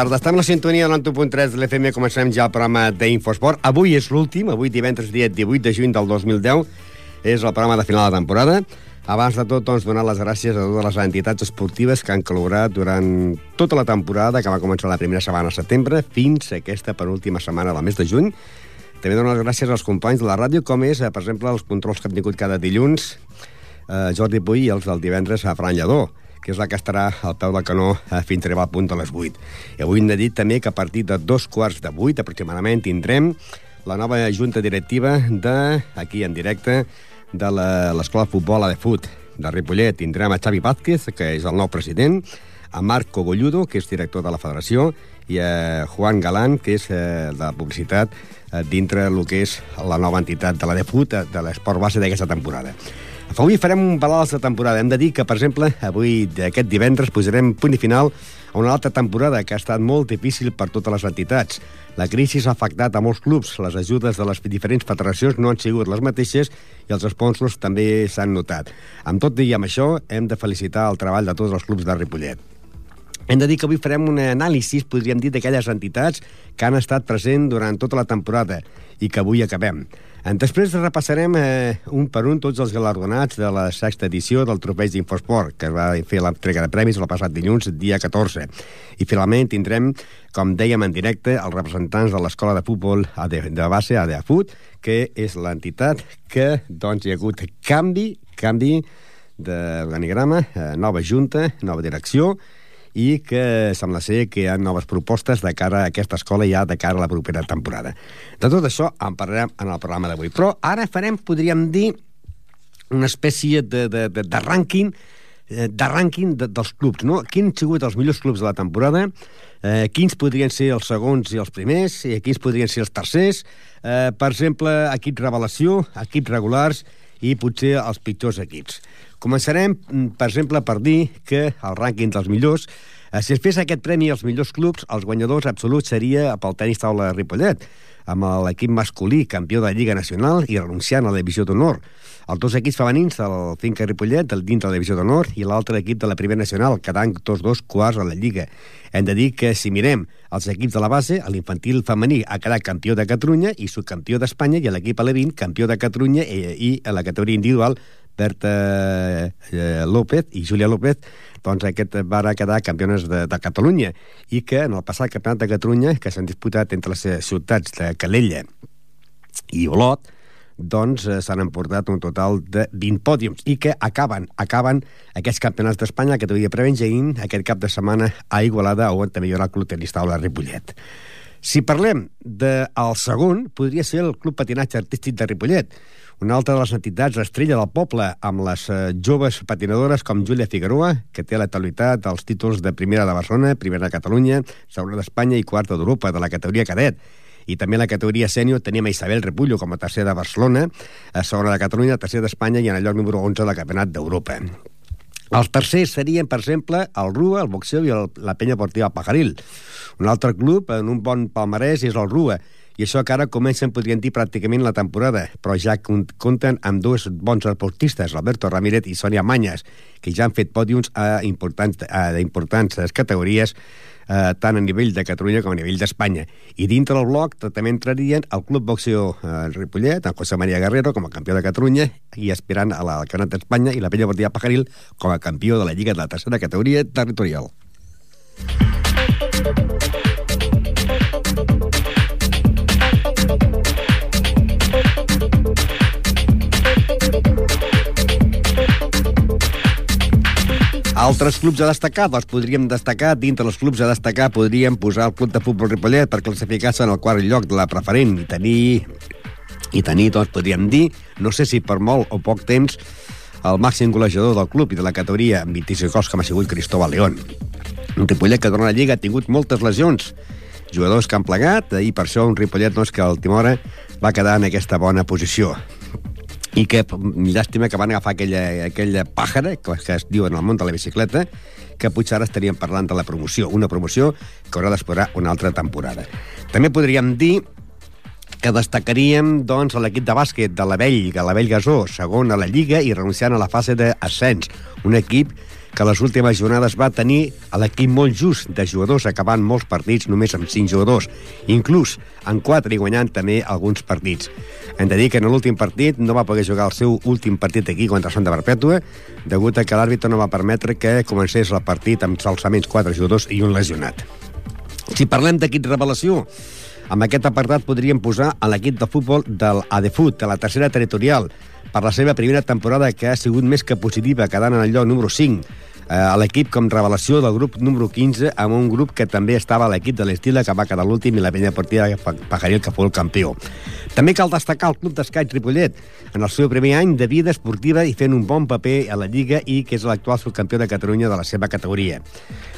tarda. Estem a la sintonia de l'1.3 de l'FM. Comencem ja el programa d'Infosport. Avui és l'últim, avui divendres dia 18 de juny del 2010. És el programa de final de temporada. Abans de tot, doncs, donar les gràcies a totes les entitats esportives que han col·laborat durant tota la temporada, que va començar la primera setmana de setembre, fins a aquesta penúltima setmana del mes de juny. També donar les gràcies als companys de la ràdio, com és, eh, per exemple, els controls que hem tingut cada dilluns, eh, Jordi Puy i els del divendres a Fran Lledó que és la que estarà al peu del canó eh, fins a arribar al punt de les 8. I avui hem de dir també que a partir de dos quarts de 8 aproximadament tindrem la nova junta directiva de, aquí en directe de l'Escola de Futbol a de Fut de Ripollet. Tindrem a Xavi Vázquez, que és el nou president, a Marc Cogolludo, que és director de la federació, i a Juan Galán, que és eh, de publicitat eh, dintre el que és la nova entitat de la de Fut, eh, de l'esport base d'aquesta temporada. Avui farem un balanç de temporada. Hem de dir que, per exemple, avui, d'aquest divendres, posarem punt i final a una altra temporada que ha estat molt difícil per totes les entitats. La crisi ha afectat a molts clubs, les ajudes de les diferents federacions no han sigut les mateixes i els sponsors també s'han notat. Amb tot i amb això, hem de felicitar el treball de tots els clubs de Ripollet. Hem de dir que avui farem un anàlisi, podríem dir, d'aquelles entitats que han estat presents durant tota la temporada i que avui acabem. Després repassarem eh, un per un tots els galardonats de la sexta edició del Trofeig d'Infosport, que va fer l'entrega de premis el passat dilluns, dia 14. I finalment tindrem, com dèiem en directe, els representants de l'Escola de Futbol de, de base, ADEAFUT, que és l'entitat que doncs, hi ha hagut canvi, canvi d'organigrama, eh, nova junta, nova direcció, i que sembla ser que hi ha noves propostes de cara a aquesta escola ja de cara a la propera temporada. De tot això en parlarem en el programa d'avui. Però ara farem, podríem dir, una espècie de, de, de, de rànquing eh, de rànquing de, dels clubs, no? Quins han sigut els millors clubs de la temporada, eh, quins podrien ser els segons i els primers, i quins podrien ser els tercers, eh, per exemple, equips revelació, equips regulars i potser els pitjors equips. Començarem, per exemple, per dir que el rànquing dels millors, eh, si es fes aquest premi als millors clubs, els guanyadors absoluts seria pel tenis taula de Ripollet, amb l'equip masculí campió de Lliga Nacional i renunciant a la divisió d'honor. Els dos equips femenins, el Finca Ripollet, el dintre de la divisió d'honor, i l'altre equip de la primera nacional, quedant tots dos quarts a la Lliga. Hem de dir que si mirem els equips de la base, l'infantil femení ha quedat campió de Catalunya i subcampió d'Espanya, i l'equip alevín campió de Catalunya i, i a la categoria individual Berta eh, López i Júlia López doncs aquest van quedar campiones de, de Catalunya i que en el passat campionat de Catalunya que s'han disputat entre les ciutats de Calella i Olot doncs eh, s'han emportat un total de 20 pòdiums i que acaben acaben aquests campionats d'Espanya que categoria prevengeïn aquest cap de setmana a Igualada on també hi haurà el Club Tenis Taula Ripollet. Si parlem del de segon, podria ser el Club Patinatge Artístic de Ripollet, una altra de les entitats estrella del poble, amb les eh, joves patinadores com Júlia Figueroa, que té la totalitat dels títols de primera de Barcelona, primera de Catalunya, segona d'Espanya i quarta d'Europa, de la categoria cadet. I també en la categoria sènior tenim a Isabel Repullo com a tercera de Barcelona, a segona de Catalunya, tercera d'Espanya i en el lloc número 11 del Campionat d'Europa. Els tercers serien, per exemple, el RUA, el boxeo i el, la penya portiva Pajaril. Un altre club en un bon palmarès és el RUA, i això que ara comencen, podríem dir, pràcticament la temporada, però ja compten amb dos bons esportistes, Alberto Ramírez i Sonia Manyes, que ja han fet pòdiums a importants, a importants categories, eh, tant a nivell de Catalunya com a nivell d'Espanya. I dintre del bloc també entrarien el Club Boxeo eh, Ripollet, en José María Guerrero com a campió de Catalunya i aspirant a la Campionat d'Espanya i la Pella Bortilla Pajaril com a campió de la Lliga de la tercera categoria territorial. Altres clubs a destacar, doncs podríem destacar, dintre dels clubs a destacar, podríem posar el Club de Futbol Ripollet per classificar-se en el quart lloc de la preferent. I tenir, i tenir, doncs podríem dir, no sé si per molt o poc temps, el màxim golejador del club i de la categoria amb 26 gols com ha sigut Cristóbal León. Un Ripollet que durant la Lliga ha tingut moltes lesions, jugadors que han plegat, i per això un Ripollet doncs, que a l'última hora va quedar en aquesta bona posició i que llàstima que van agafar aquella, aquella pàjara, que, que es diu en el món de la bicicleta, que potser ara estaríem parlant de la promoció, una promoció que haurà d'esperar una altra temporada. També podríem dir que destacaríem doncs, l'equip de bàsquet de l'Avell, l'Avell Gasó, segon a la Lliga i renunciant a la fase d'ascens. Un equip que les últimes jornades va tenir a l'equip molt just de jugadors, acabant molts partits només amb 5 jugadors, inclús en 4 i guanyant també alguns partits. Hem de dir que en l'últim partit no va poder jugar el seu últim partit aquí contra Santa Perpètua, degut a que l'àrbitre no va permetre que comencés el partit amb salsaments 4 jugadors i un lesionat. Si parlem d'equip revelació, amb aquest apartat podríem posar a l'equip de futbol del ADFUT, de la tercera territorial, per la seva primera temporada que ha sigut més que positiva, quedant en el lloc número 5 eh, a l'equip com revelació del grup número 15 amb un grup que també estava a l'equip de l'Estila que va quedar l'últim i la penya partida Pajaril que fou el campió. També cal destacar el club d'escaig Ripollet en el seu primer any de vida esportiva i fent un bon paper a la Lliga i que és l'actual subcampió de Catalunya de la seva categoria.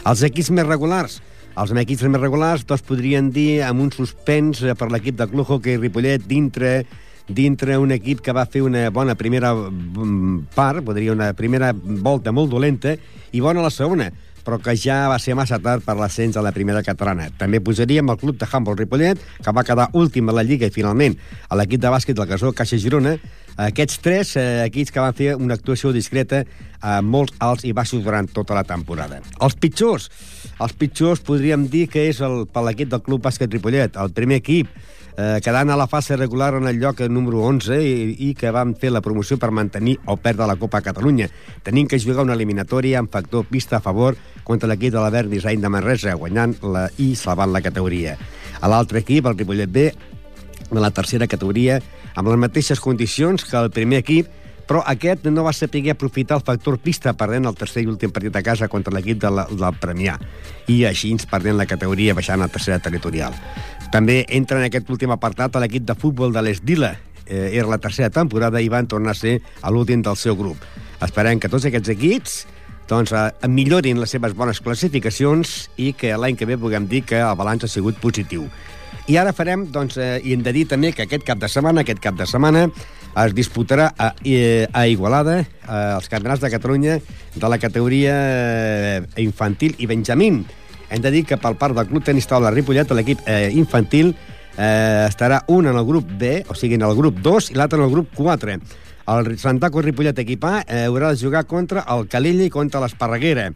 Els equips més regulars els equips més regulars, tots podrien dir amb un suspens per l'equip de Club Hockey Ripollet dintre dintre un equip que va fer una bona primera mm, part, podria una primera volta molt dolenta, i bona la segona, però que ja va ser massa tard per l'ascens a la primera catalana. També posaríem el club de Humboldt Ripollet, que va quedar últim a la Lliga i finalment a l'equip de bàsquet del Casó Caixa Girona, aquests tres eh, equips que van fer una actuació discreta a molts alts i baixos durant tota la temporada. Els pitjors, els pitjors podríem dir que és el, per l'equip del Club Bàsquet Ripollet, el primer equip eh, quedant a la fase regular en el lloc número 11 i, i que van fer la promoció per mantenir o perdre la Copa Catalunya, tenint que jugar una eliminatòria amb factor pista a favor contra l'equip de l'Avert Design de Manresa, guanyant la i salvant la categoria. A l'altre equip, el Ripollet B, de la tercera categoria, amb les mateixes condicions que el primer equip, però aquest no va saber aprofitar el factor pista perdent el tercer i últim partit a casa contra l'equip de la, del Premià i així ens perdent la categoria baixant a tercera territorial. També entra en aquest últim apartat l'equip de futbol de l'Esdila. Eh, era la tercera temporada i van tornar a ser a l'últim del seu grup. Esperem que tots aquests equips doncs, eh, millorin les seves bones classificacions i que l'any que ve puguem dir que el balanç ha sigut positiu. I ara farem, doncs, eh, i hem de dir també que aquest cap de setmana, aquest cap de setmana, es disputarà a, eh, a Igualada eh, els campionats de Catalunya de la categoria eh, infantil i benjamín. Hem de dir que pel part del Club Tenis Taula Ripollet, l'equip eh, infantil eh, estarà un en el grup B, o sigui, en el grup 2, i l'altre en el grup 4. El Santaco Ripollet equipà eh, haurà de jugar contra el Calella i contra l'Esparreguera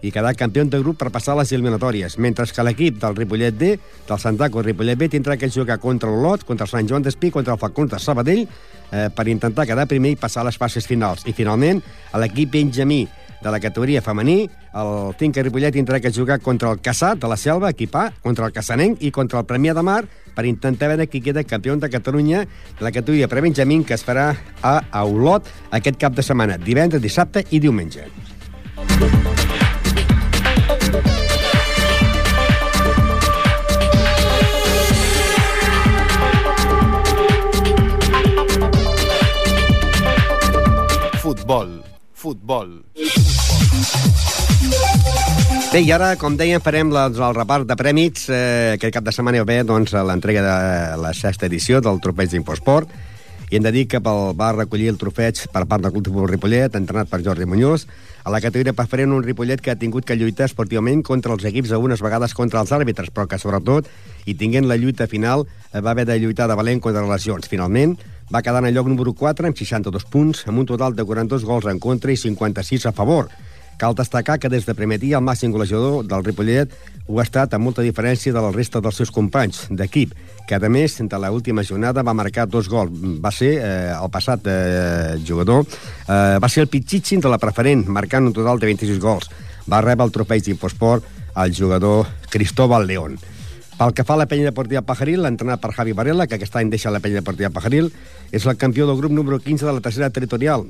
i quedar campió de grup per passar les eliminatòries, mentre que l'equip del Ripollet D, del Santaco Ripollet B, tindrà que jugar contra l'Olot, contra el Sant Joan d'Espí, contra el Falcons de Sabadell, eh, per intentar quedar primer i passar a les fases finals. I, finalment, l'equip Benjamí de la categoria femení, el Tinca Ripollet tindrà que jugar contra el Caçat de la Selva, equipar, contra el Caçanenc i contra el Premià de Mar per intentar veure qui queda campió de Catalunya de la categoria Prebenjamín que es farà a Olot aquest cap de setmana, divendres, dissabte i diumenge. Futbol futbol. Bé, i ara, com dèiem, farem la, el repart de prèmits. Eh, aquest cap de setmana hi va haver doncs, l'entrega de la sexta edició del Tropeig d'Infosport i hem de dir que pel, va recollir el trofeig per part del Club de Ripollet, entrenat per Jordi Muñoz, a la categoria preferent un Ripollet que ha tingut que lluitar esportivament contra els equips algunes vegades contra els àrbitres, però que sobretot, i tinguent la lluita final, eh, va haver de lluitar de valent contra les lesions. Finalment, va quedar en el lloc número 4 amb 62 punts, amb un total de 42 gols en contra i 56 a favor. Cal destacar que des de primer dia el màxim golejador del Ripollet ho ha estat amb molta diferència de la resta dels seus companys d'equip, que a més, de l'última jornada va marcar dos gols. Va ser eh, el passat eh, jugador, eh, va ser el Pichichi de la preferent, marcant un total de 26 gols. Va rebre el trofeig d'Infosport el jugador Cristóbal León. Pel que fa a la penya deportiva Pajaril, l'entrenat per Javi Varela, que aquest any deixa la penya deportiva Pajaril, és el campió del grup número 15 de la tercera territorial,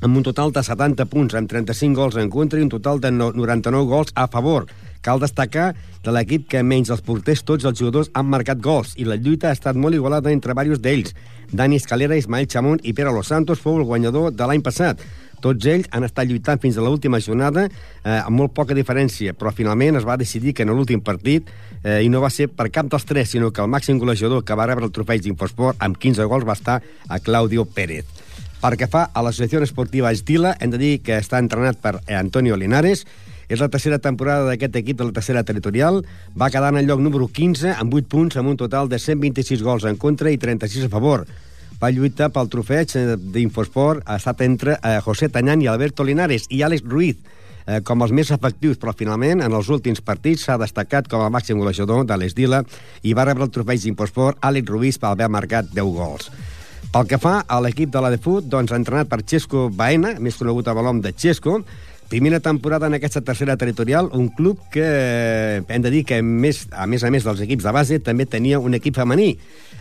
amb un total de 70 punts, amb 35 gols en contra i un total de 99 gols a favor. Cal destacar de l'equip que menys els porters tots els jugadors han marcat gols i la lluita ha estat molt igualada entre diversos d'ells. Dani Escalera, Ismael Chamón i Pere Los Santos fou el guanyador de l'any passat. Tots ells han estat lluitant fins a l'última jornada eh, amb molt poca diferència, però finalment es va decidir que en l'últim partit, eh, i no va ser per cap dels tres, sinó que el màxim golejador que va rebre el trofeig d'Infosport amb 15 gols va estar a Claudio Pérez. Pel que fa a l'associació esportiva Estila, hem de dir que està entrenat per Antonio Linares, és la tercera temporada d'aquest equip de la tercera territorial. Va quedar en el lloc número 15 amb 8 punts, amb un total de 126 gols en contra i 36 a favor. Va lluitar pel trofeig d'Infosport, ha estat entre eh, José Tanyan i Alberto Linares i Àlex Ruiz, eh, com els més efectius, però finalment en els últims partits s'ha destacat com a màxim golejador de l'Esdila i va rebre el trofeig d'Infosport Àlex Ruiz per haver marcat 10 gols. Pel que fa a l'equip de la de Fut, doncs entrenat per Xesco Baena, més conegut a Balom de Xesco, primera temporada en aquesta tercera territorial, un club que hem de dir que més, a més a més dels equips de base també tenia un equip femení.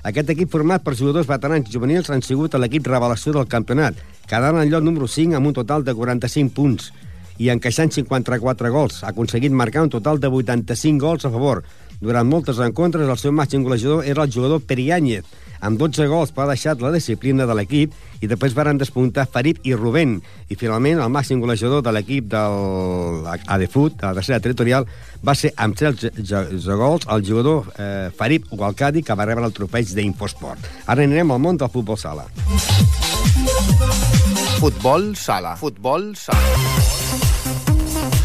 Aquest equip format per jugadors veterans juvenils han sigut l'equip revelació del campionat, quedant en lloc número 5 amb un total de 45 punts i encaixant 54 gols. Ha aconseguit marcar un total de 85 gols a favor. Durant moltes encontres, el seu màxim golejador era el jugador Periáñez, amb 12 gols per ha deixat la disciplina de l'equip i després varen despuntar Farib i Rubén. I finalment el màxim golejador de l'equip del Adefut, de la tercera territorial, va ser amb 13 gols el jugador eh, Farib Walcadi, que va rebre el trofeig d'Infosport. Ara anirem al món del futbol sala. Futbol sala. Futbol sala.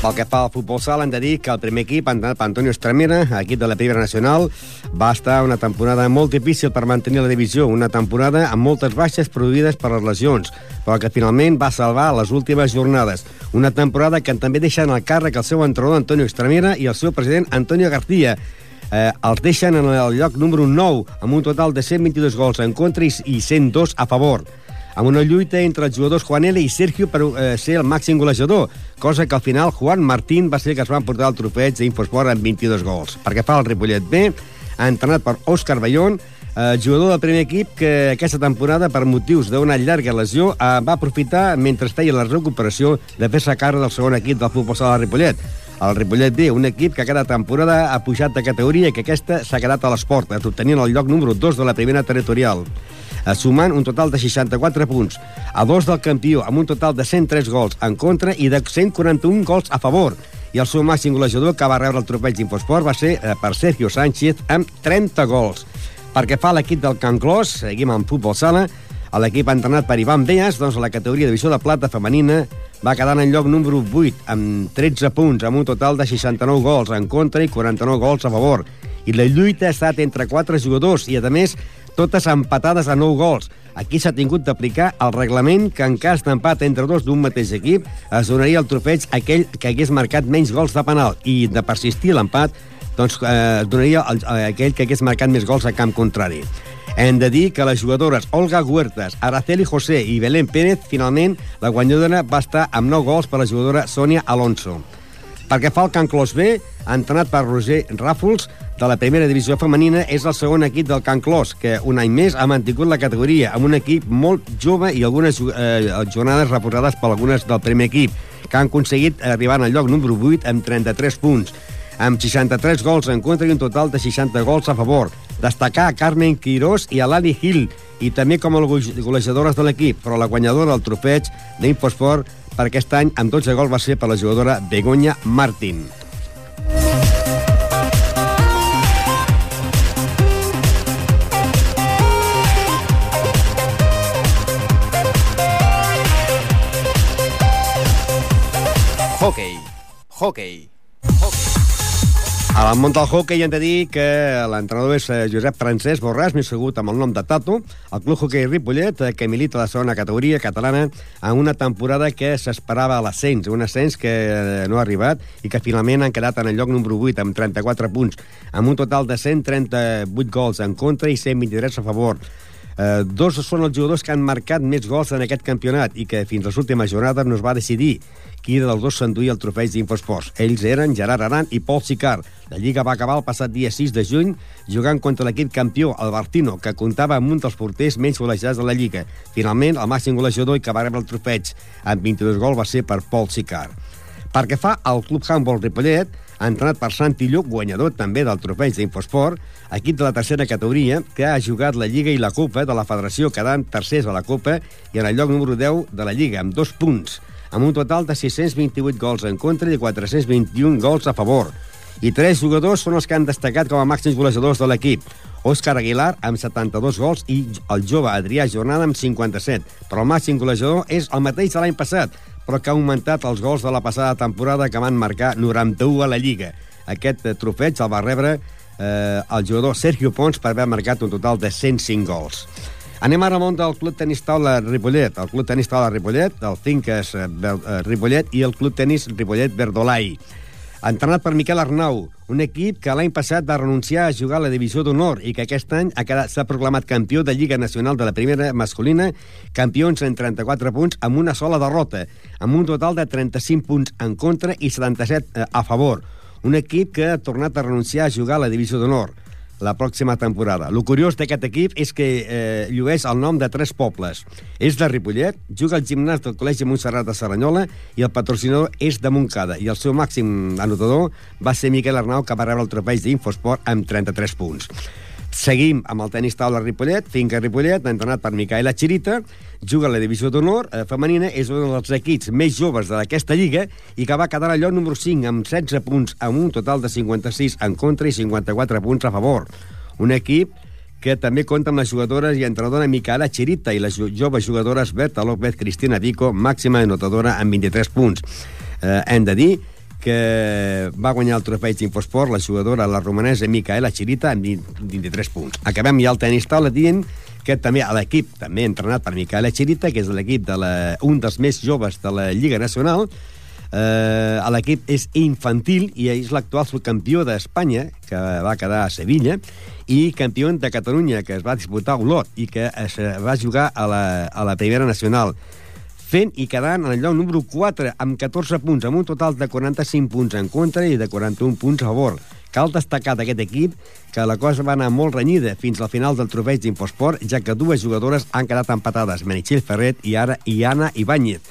Pel que fa al futbol sala, hem de dir que el primer equip, entrenat per Antonio Estramera, equip de la Primera Nacional, va estar una temporada molt difícil per mantenir la divisió, una temporada amb moltes baixes produïdes per les lesions, però que finalment va salvar les últimes jornades. Una temporada que també deixa en el càrrec el seu entrenador Antonio Estramera i el seu president Antonio García, eh, els deixen en el lloc número 9, amb un total de 122 gols en contra i 102 a favor amb una lluita entre els jugadors Juan L. i Sergio per eh, ser el màxim golejador, cosa que al final Juan Martín va ser que es van portar el trofeig d'Infosport amb 22 gols. Perquè fa el Ripollet B, entrenat per Òscar Ballón, eh, jugador del primer equip que aquesta temporada, per motius d'una llarga lesió, eh, va aprofitar, mentre feia la recuperació, de fer-se càrrec del segon equip del futbol sala de Ripollet. El Ripollet B, un equip que cada temporada ha pujat de categoria i que aquesta s'ha quedat a les portes, obtenint el lloc número 2 de la primera territorial sumant un total de 64 punts, a dos del campió, amb un total de 103 gols en contra i de 141 gols a favor. I el seu màxim golejador que va rebre el tropeig d'Infosport va ser eh, per Sergio Sánchez amb 30 gols. Perquè fa l'equip del Can Clos, seguim amb futbol sala, l'equip entrenat per Ivan Beas, doncs la categoria de divisió de plata femenina va quedar en lloc número 8 amb 13 punts, amb un total de 69 gols en contra i 49 gols a favor. I la lluita ha estat entre quatre jugadors i, a més, totes empatades a 9 gols. Aquí s'ha tingut d'aplicar el reglament que en cas d'empat entre dos d'un mateix equip es donaria el trofeig a aquell que hagués marcat menys gols de penal i de persistir l'empat doncs eh, donaria el, a aquell que hagués marcat més gols a camp contrari. Hem de dir que les jugadores Olga Huertas, Araceli José i Belén Pérez, finalment, la guanyadora va estar amb 9 gols per la jugadora Sònia Alonso. Perquè fa el Can Clos B, entrenat per Roger Ràfols, de la primera divisió femenina, és el segon equip del Can Clos, que un any més ha mantingut la categoria, amb un equip molt jove i algunes eh, jornades reposades per algunes del primer equip, que han aconseguit arribar al lloc número 8 amb 33 punts, amb 63 gols en contra i un total de 60 gols a favor. Destacar a Carmen Quirós i a Lali Hill, i també com a golejadores de l'equip, però la guanyadora del trofeig d'Infosport per aquest any amb 12 gols va ser per la jugadora Begoña Martín. Hockey. A la món del hockey hem de dir que l'entrenador és eh, Josep Francesc Borràs, més segut amb el nom de Tato, el Club Hockey Ripollet, eh, que milita la segona categoria catalana en una temporada que s'esperava a l'ascens, un ascens que eh, no ha arribat i que finalment han quedat en el lloc número 8 amb 34 punts, amb un total de 138 gols en contra i 123 a favor. Eh, dos són els jugadors que han marcat més gols en aquest campionat i que fins a les últimes jornades no es va decidir qui dels dos s'enduia el trofeig d'Infosports. Ells eren Gerard Aran i Pol Sicard. La Lliga va acabar el passat dia 6 de juny jugant contra l'equip campió, el Bartino, que comptava amb un dels porters menys golejats de la Lliga. Finalment, el màxim golejador i que va rebre el trofeig amb 22 gols va ser per Pol Sicard. Perquè fa el Club Handball Ripollet, entrenat per Santi Lluc, guanyador també del trofeig d'Infosport, equip de la tercera categoria que ha jugat la Lliga i la Copa de la Federació, quedant tercers a la Copa i en el lloc número 10 de la Lliga, amb dos punts, amb un total de 628 gols en contra i 421 gols a favor. I tres jugadors són els que han destacat com a màxims golejadors de l'equip. Òscar Aguilar, amb 72 gols, i el jove Adrià Jornada, amb 57. Però el màxim golejador és el mateix de l'any passat, però que ha augmentat els gols de la passada temporada que van marcar 91 a la Lliga. Aquest eh, trofeig el va rebre eh, el jugador Sergio Pons per haver marcat un total de 105 gols. Anem ara al món del Club Tenis Taula Ripollet. El Club Tenis Taula Ripollet, el Finques eh, eh, Ripollet i el Club Tenis Ripollet Verdolai entrenat per Miquel Arnau, un equip que l'any passat va renunciar a jugar a la divisió d'honor i que aquest any s'ha proclamat campió de Lliga Nacional de la primera masculina, campions en 34 punts amb una sola derrota, amb un total de 35 punts en contra i 77 eh, a favor. Un equip que ha tornat a renunciar a jugar a la divisió d'honor la pròxima temporada. El curiós d'aquest equip és que eh, llueix el nom de tres pobles. És de Ripollet, juga al gimnàs del Col·legi Montserrat de Saranyola i el patrocinador és de Montcada. I el seu màxim anotador va ser Miquel Arnau, que va rebre el trofeig d'Infosport amb 33 punts. Seguim amb el tenis taula Ripollet, Finca Ripollet, entrenat per Micaela Chirita, juga a la divisió d'honor eh, femenina, és un dels equips més joves d'aquesta lliga i que va quedar allò número 5 amb 16 punts, amb un total de 56 en contra i 54 punts a favor. Un equip que també compta amb les jugadores i entrenadora Micaela Chirita i les joves jugadores Berta López, Cristina Vico, màxima anotadora amb 23 punts. Eh, hem de dir que va guanyar el trofeig d'Infosport la jugadora, la romanesa Micaela Chirita, amb 23 punts. Acabem ja el tenis taula dient que també a l'equip, també entrenat per Micaela Chirita, que és l'equip de la, un dels més joves de la Lliga Nacional, eh, l'equip és infantil i és l'actual subcampió d'Espanya, que va quedar a Sevilla, i campió de Catalunya, que es va disputar a Olot i que es va jugar a la, a la Primera Nacional fent i quedant en el lloc número 4 amb 14 punts, amb un total de 45 punts en contra i de 41 punts a favor. Cal destacar d'aquest equip que la cosa va anar molt renyida fins al final del trofeig d'Infosport, ja que dues jugadores han quedat empatades, Meritxell Ferret i ara i Anna Ibáñez.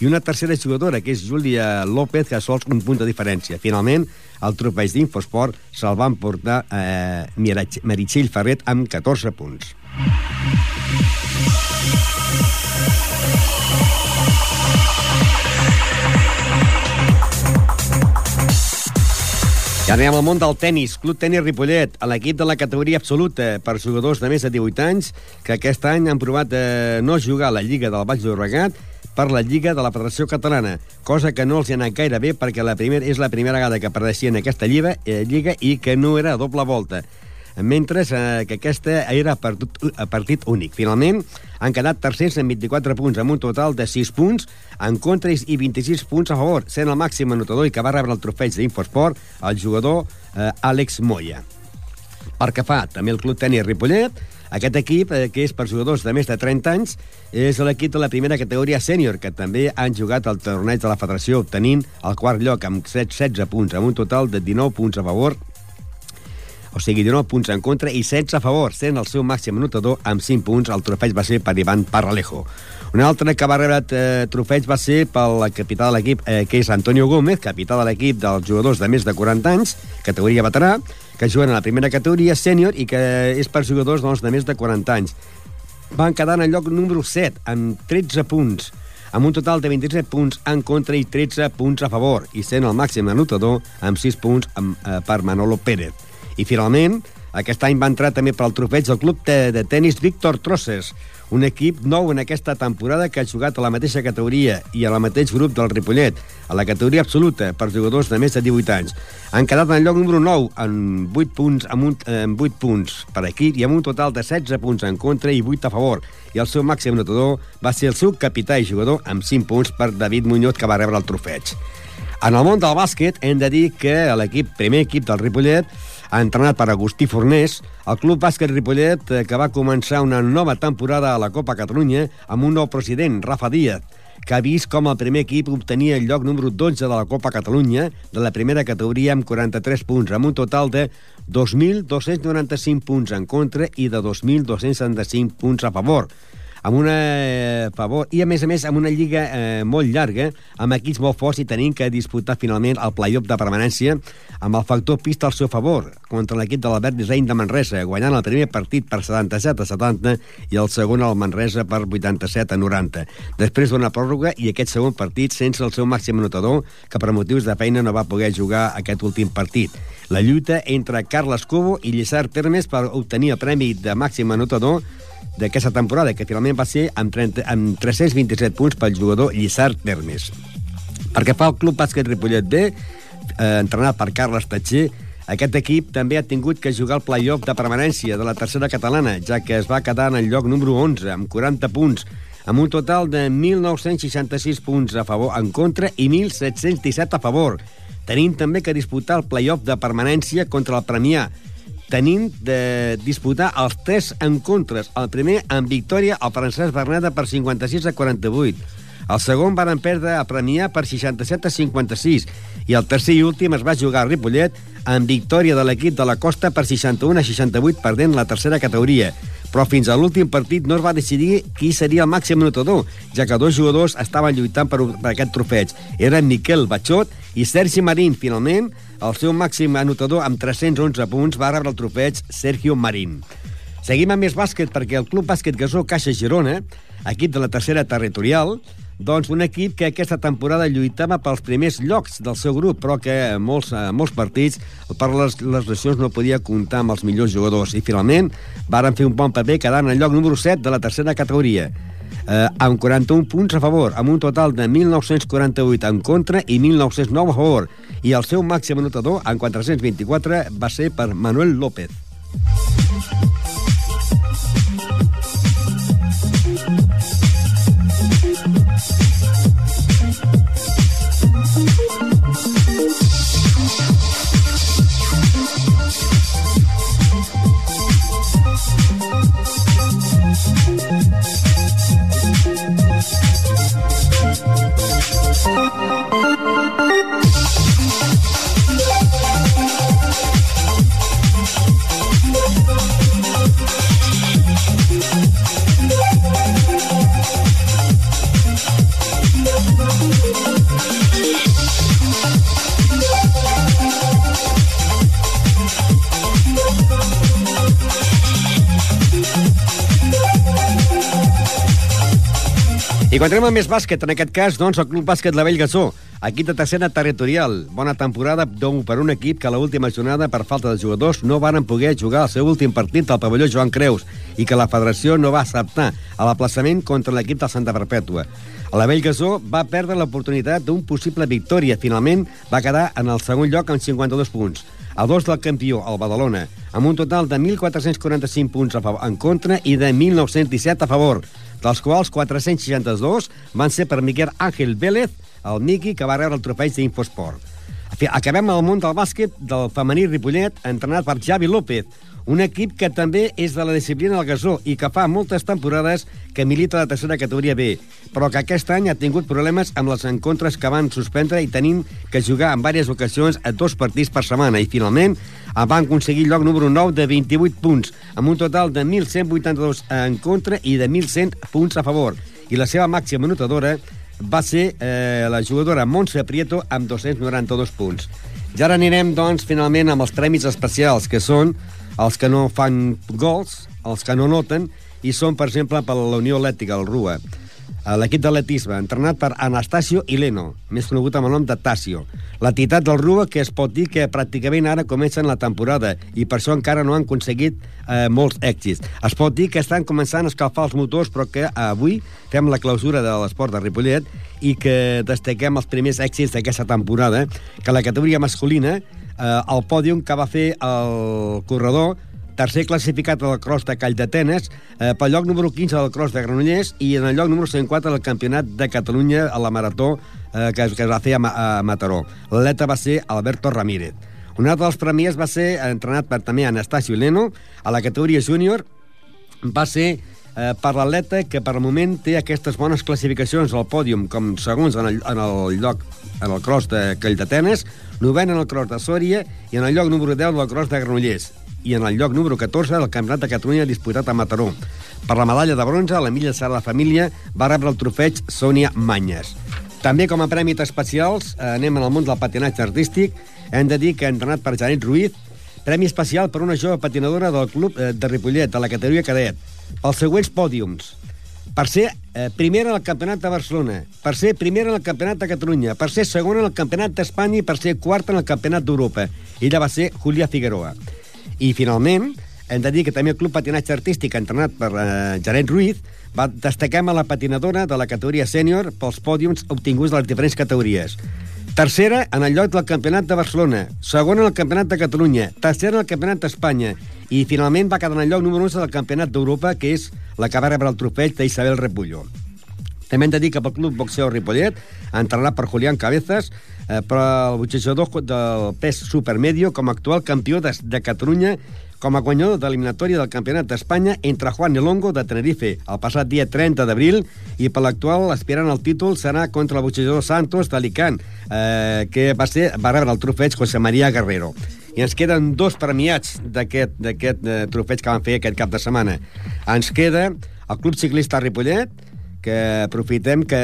I una tercera jugadora, que és Júlia López, que sols un punt de diferència. Finalment, el trofeig d'Infosport se'l van portar eh, Meritxell Ferret amb 14 punts. I anem al món del tennis. Club Tenis Ripollet, a l'equip de la categoria absoluta per jugadors de més de 18 anys, que aquest any han provat de no jugar a la Lliga del Baix Llobregat per la Lliga de la Federació Catalana, cosa que no els ha anat gaire bé perquè la primera, és la primera vegada que apareixien aquesta lliga, eh, lliga i que no era a doble volta mentre eh, que aquesta era per, a partit únic. Finalment, han quedat tercers amb 24 punts, amb un total de 6 punts en contra i 26 punts a favor, sent el màxim anotador i que va rebre el trofeig d'Infosport el jugador eh, Àlex Moya. Per que fa també el Club Tenis Ripollet, aquest equip, eh, que és per jugadors de més de 30 anys, és l'equip de la primera categoria sènior, que també han jugat al torneig de la federació, obtenint el quart lloc amb 16 punts, amb un total de 19 punts a favor o sigui, 19 punts en contra i 16 a favor, sent el seu màxim anotador amb 5 punts. El trofeig va ser per Ivan Parralejo. Un altre que va rebre eh, trofeig va ser pel capità de l'equip, eh, que és Antonio Gómez, capità de l'equip dels jugadors de més de 40 anys, categoria veterà, que juguen a la primera categoria sènior i que és per jugadors doncs, de més de 40 anys. Van quedar en el lloc número 7, amb 13 punts, amb un total de 27 punts en contra i 13 punts a favor, i sent el màxim anotador amb 6 punts amb, eh, per Manolo Pérez. I finalment, Aquest any va entrar també per al trofeig del club de, de tennis Víctor Trosses, un equip nou en aquesta temporada que ha jugat a la mateixa categoria i a la mateix grup del Ripollet, a la categoria absoluta per jugadors de més de 18 anys. Han quedat en el lloc número 9 amb 8 punts, amb, un, amb 8 punts per equip i amb un total de 16 punts en contra i 8 a favor. I el seu màxim notador va ser el seu capità i jugador amb 5 punts per David Muñoz, que va rebre el trofeig. En el món del bàsquet hem de dir que l'equip, primer equip del Ripollet, entrenat per Agustí Fornés, el Club Bàsquet Ripollet, eh, que va començar una nova temporada a la Copa Catalunya amb un nou president, Rafa Díaz, que ha vist com el primer equip obtenia el lloc número 12 de la Copa Catalunya, de la primera categoria amb 43 punts, amb un total de 2.295 punts en contra i de 2.275 punts a favor amb una eh, favor i a més a més amb una lliga eh, molt llarga amb equips molt forts i tenint que disputar finalment el play-off de permanència amb el factor pista al seu favor contra l'equip de l'Albert Disseny de Manresa guanyant el primer partit per 77 a 70 i el segon al Manresa per 87 a 90 després d'una pròrroga i aquest segon partit sense el seu màxim anotador que per motius de feina no va poder jugar aquest últim partit. La lluita entre Carles Cobo i Lliçar Termes per obtenir el premi de màxim anotador d'aquesta temporada, que finalment va ser amb, 30, amb 327 punts pel jugador Lliçard Termes. Perquè fa el Club Bàsquet Ripollet B, eh, entrenat per Carles Tatxer, aquest equip també ha tingut que jugar el play-off de permanència de la tercera catalana, ja que es va quedar en el lloc número 11, amb 40 punts, amb un total de 1.966 punts a favor en contra i 1.717 a favor, tenint també que disputar el play-off de permanència contra el Premià, tenint de disputar els tres encontres. El primer, amb victòria, al Francesc Bernada per 56 a 48. El segon van perdre a Premià per 67 a 56 i el tercer i últim es va jugar a Ripollet amb victòria de l'equip de la Costa per 61 a 68 perdent la tercera categoria. Però fins a l'últim partit no es va decidir qui seria el màxim notador, ja que dos jugadors estaven lluitant per, per aquest trofeig. Eren Miquel Batxot i Sergi Marín. Finalment, el seu màxim anotador amb 311 punts va rebre el trofeig Sergio Marín. Seguim amb més bàsquet perquè el Club Bàsquet Gasó Caixa Girona, equip de la tercera territorial, doncs un equip que aquesta temporada lluitava pels primers llocs del seu grup, però que en molts, en molts partits per les, les lesions no podia comptar amb els millors jugadors. I finalment varen fer un bon paper quedant en lloc número 7 de la tercera categoria. Eh, amb 41 punts a favor, amb un total de 1.948 en contra i 1.909 a favor. I el seu màxim anotador, en 424, va ser per Manuel López. I continuem amb més bàsquet, en aquest cas, doncs, el Club Bàsquet La Vell Gasó, equip de tercera territorial. Bona temporada doncs, per un equip que a l'última jornada, per falta de jugadors, no varen poder jugar el seu últim partit al pavelló Joan Creus i que la federació no va acceptar a l'aplaçament contra l'equip de Santa Perpètua. La Vell Gasó va perdre l'oportunitat d'un possible victòria. Finalment va quedar en el segon lloc amb 52 punts a dos del campió, el Badalona, amb un total de 1.445 punts en contra i de 1.917 a favor dels quals 462 van ser per Miguel Ángel Vélez, el Miqui, que va rebre el trofeig d'Infosport. Acabem al món del bàsquet del femení Ripollet, entrenat per Javi López, un equip que també és de la disciplina del gasó i que fa moltes temporades que milita la tercera categoria B, però que aquest any ha tingut problemes amb les encontres que van suspendre i tenim que jugar en diverses ocasions a dos partits per setmana i finalment van aconseguir lloc número 9 de 28 punts, amb un total de 1.182 en contra i de 1.100 punts a favor. I la seva màxima anotadora va ser eh, la jugadora Montse Prieto amb 292 punts. Ja ara anirem, doncs, finalment amb els premis especials, que són els que no fan gols, els que no noten, i són, per exemple, per la Unió Atlètica, el RUA. Eh, L'equip d'atletisme, entrenat per Anastasio Ileno, més conegut amb el nom de Tasio. L'entitat del Rua, que es pot dir que pràcticament ara comencen la temporada i per això encara no han aconseguit eh, molts èxits. Es pot dir que estan començant a escalfar els motors, però que avui fem la clausura de l'esport de Ripollet i que destaquem els primers èxits d'aquesta temporada, que la categoria masculina, eh, el pòdium que va fer el corredor tercer classificat al cross de Call d'Atenes, eh, pel lloc número 15 del cross de Granollers i en el lloc número 104 del Campionat de Catalunya a la Marató eh, que, que es va fer a, Ma a Mataró. L'atleta va ser Alberto Ramírez. Un altre dels premis va ser entrenat per també Anastasio Leno a la categoria júnior va ser eh, per l'atleta que per moment té aquestes bones classificacions al pòdium com segons en el, en el lloc en el cross de Call d'Atenes, novena en el cross de Sòria i en el lloc número 10 del cross de Granollers i en el lloc número 14 del Campionat de Catalunya disputat a Mataró. Per la medalla de bronze, l'Emilia Sara de la Família va rebre el trofeig Sònia Manyes. També com a prèmits especials, eh, anem en el món del patinatge artístic, hem de dir que entrenat per Janet Ruiz, Premi especial per una jove patinadora del club eh, de Ripollet, de la categoria cadet, pels següents pòdiums. Per ser eh, primera en el Campionat de Barcelona, per ser primera en el Campionat de Catalunya, per ser segona en el Campionat d'Espanya i per ser quarta en el Campionat d'Europa. Ella va ser Julia Figueroa. I, finalment, hem de dir que també el Club Patinatge Artístic, entrenat per eh, Janet Ruiz, va destaquem a la patinadora de la categoria sènior pels pòdiums obtinguts de les diferents categories. Tercera en el lloc del Campionat de Barcelona, segona en el Campionat de Catalunya, tercera en el Campionat d'Espanya. I finalment va quedar en el lloc número 11 del Campionat d'Europa, que és la que va rebre el trofeig d'Isabel Repullo. També hem de dir que pel Club Boxeo Ripollet, entrenat per Julián Cabezas, eh, per el boxejador del pes supermedio com a actual campió de, de Catalunya com a guanyador de l'eliminatòria del Campionat d'Espanya entre Juan Elongo de Tenerife el passat dia 30 d'abril i per l'actual aspirant al títol serà contra el boxejador Santos d'Alicant eh, que va, ser, va rebre el trofeig José María Guerrero. I ens queden dos premiats d'aquest eh, trofeig que van fer aquest cap de setmana. Ens queda el Club Ciclista Ripollet que aprofitem que,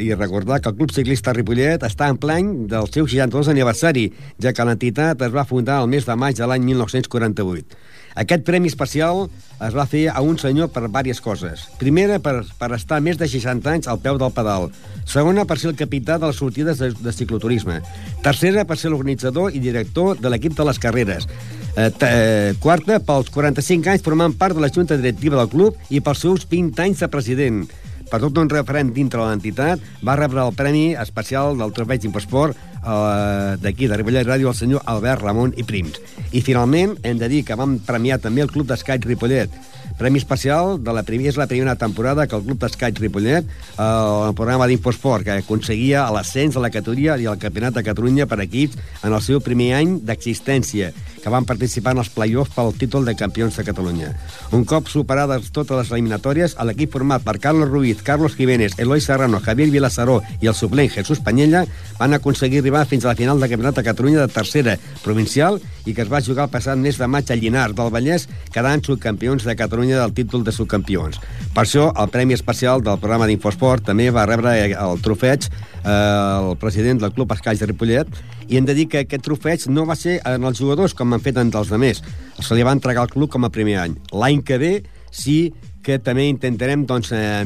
i recordar que el Club Ciclista Ripollet està en plany del seu 62 aniversari, ja que l'entitat es va fundar el mes de maig de l'any 1948. Aquest premi especial es va fer a un senyor per diverses coses. Primera, per, per estar més de 60 anys al peu del pedal. Segona, per ser el capità de les sortides de, de cicloturisme. Tercera, per ser l'organitzador i director de l'equip de les carreres. Eh, eh, quarta, pels 45 anys formant part de la junta directiva del club i pels seus 20 anys de president per tot un referent dintre de l'entitat, va rebre el premi especial del trofeig d'Infosport eh, d'aquí, de Ripollet Ràdio, el senyor Albert Ramon i Prims. I finalment hem de dir que vam premiar també el Club d'Escaig Ripollet, Premi especial de la primera, és la primera temporada que el Club d'Escaig Ripollet, eh, el programa d'Infosport, que aconseguia l'ascens a la categoria i al Campionat de Catalunya per equips en el seu primer any d'existència, que van participar en els play-offs pel títol de campions de Catalunya. Un cop superades totes les eliminatòries, l'equip format per Carlos Ruiz, Carlos Jiménez, Eloi Serrano, Javier Vilasaró i el suplent Jesús Panyella van aconseguir arribar fins a la final del Campionat de Catalunya de tercera provincial i que es va jugar el passat mes de maig a Llinars del Vallès, quedant subcampions de Catalunya del títol de subcampions. Per això, el Premi Especial del programa d'Infosport també va rebre el trofeig eh, el president del Club Escaix de Ripollet i hem de dir que aquest trofeig no va ser en els jugadors com han fet en dels altres. Se li va entregar al club com a primer any. L'any que ve sí que també intentarem doncs, eh,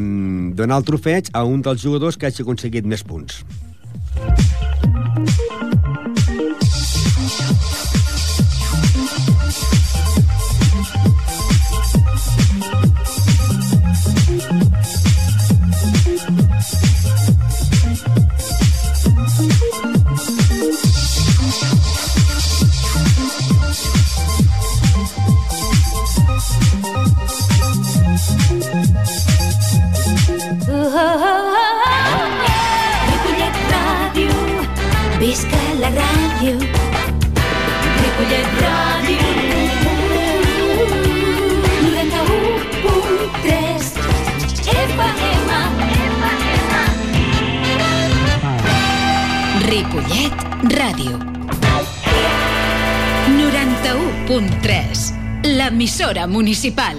donar el trofeig a un dels jugadors que hagi aconseguit més punts. 91.3 L'emissora municipal.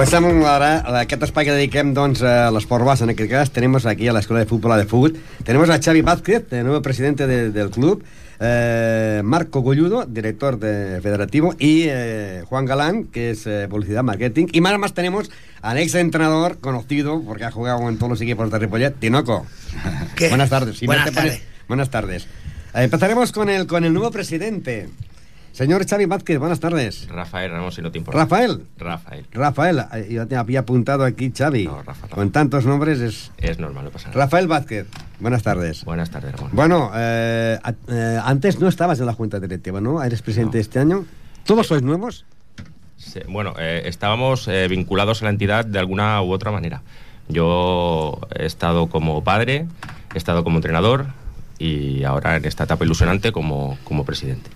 Passem ara aquest espai que dediquem doncs, a l'esport base. En aquest cas tenemos aquí a la Escuela de Fútbol de Fútbol. Tenemos a Xavi Vázquez, el nuevo presidente de- del club, eh, Marco Golludo, director de federativo, y eh, Juan Galán, que es eh, publicidad marketing. Y más más tenemos al ex entrenador conocido, porque ha jugado en todos los equipos de Ripollet, Tinoco. ¿Qué? Buenas tardes. Si Buenas pones- tardes. Buenas tardes. Empezaremos con el, con el nuevo presidente. Señor Xavi Vázquez, buenas tardes. Rafael Ramos, si no te importa. Rafael. Rafael. Rafael, eh, yo te había apuntado aquí Xavi. No, Rafa, Rafa. Con tantos nombres es... Es normal, no pasa nada. Rafael Vázquez, buenas tardes. Buenas tardes, Ramón. Bueno, eh, eh, antes no estabas en la Junta Directiva, ¿no? Eres presidente No. este año. ¿Todos sois nuevos? Sí, bueno, eh, estábamos vinculados a la entidad de alguna u otra manera. Yo he estado como padre, he estado como entrenador y ahora en esta etapa ilusionante como, como presidente.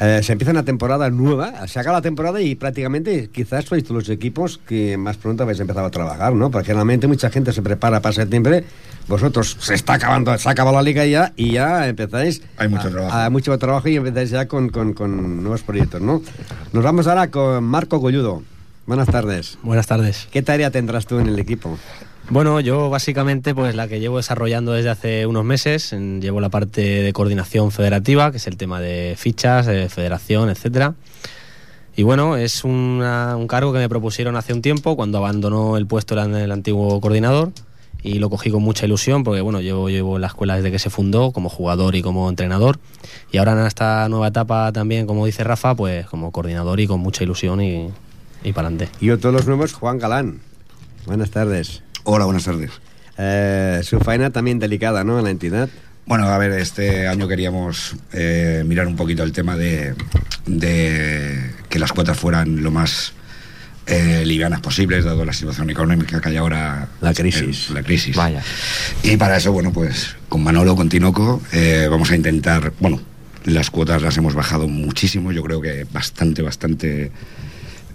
Eh, se empieza una temporada nueva, se acaba la temporada y prácticamente quizás sois los equipos que más pronto habéis empezado a trabajar, ¿no? Porque generalmente mucha gente se prepara para septiembre, vosotros se está acabando, se ha acabado la liga ya y ya empezáis Hay mucho a- trabajo. a mucho trabajo y empezáis ya con, con- con nuevos proyectos, ¿no? Nos vamos ahora con Marco Golludo. Buenas tardes. Buenas tardes. ¿Qué tarea tendrás tú en el equipo? Bueno, yo básicamente pues la que llevo desarrollando desde hace unos meses, llevo la parte de coordinación federativa, que es el tema de fichas, de federación, etcétera. Y bueno, es un cargo que me propusieron hace un tiempo, cuando abandonó el puesto el, antiguo coordinador, y lo cogí con mucha ilusión, porque bueno, llevo en la escuela desde que se fundó, como jugador y como entrenador, y ahora en esta nueva etapa también, como dice Rafa, pues como coordinador y con mucha ilusión y, y para adelante. Y otro de los nuevos, Juan Galán. Buenas tardes. Hola, buenas tardes. Eh, su faena también delicada, ¿no? En la entidad. Bueno, a ver, este año queríamos eh, mirar un poquito el tema de, de que las cuotas fueran lo más eh, livianas posibles, dado la situación económica que hay ahora. La crisis. eh, la crisis. Vaya. Y para eso, bueno, pues con Manolo, con Tinoco, vamos a intentar, bueno, las cuotas las hemos bajado muchísimo, yo creo que bastante, bastante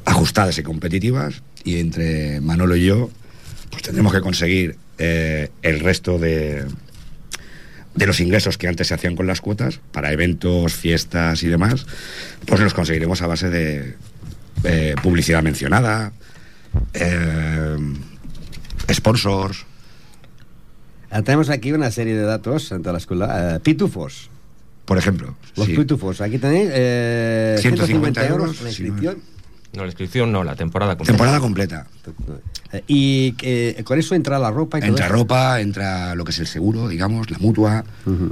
ajustadas y competitivas. Y entre Manolo y yo, pues tendremos que conseguir eh, el resto de, de los ingresos que antes se hacían con las cuotas, para eventos, fiestas y demás, pues los conseguiremos a base de eh, publicidad mencionada, eh, sponsors. Eh, tenemos aquí una serie de datos ante la escuela. Eh, pitufos. Por ejemplo, Los sí. pitufos. Aquí tenéis eh, 150 150 euros euros, la si no- inscripción. No, la inscripción no, la temporada completa. temporada completa. Eh, y que, con eso entra la ropa y Entra ropa, entra lo que es el seguro, digamos, la mutua.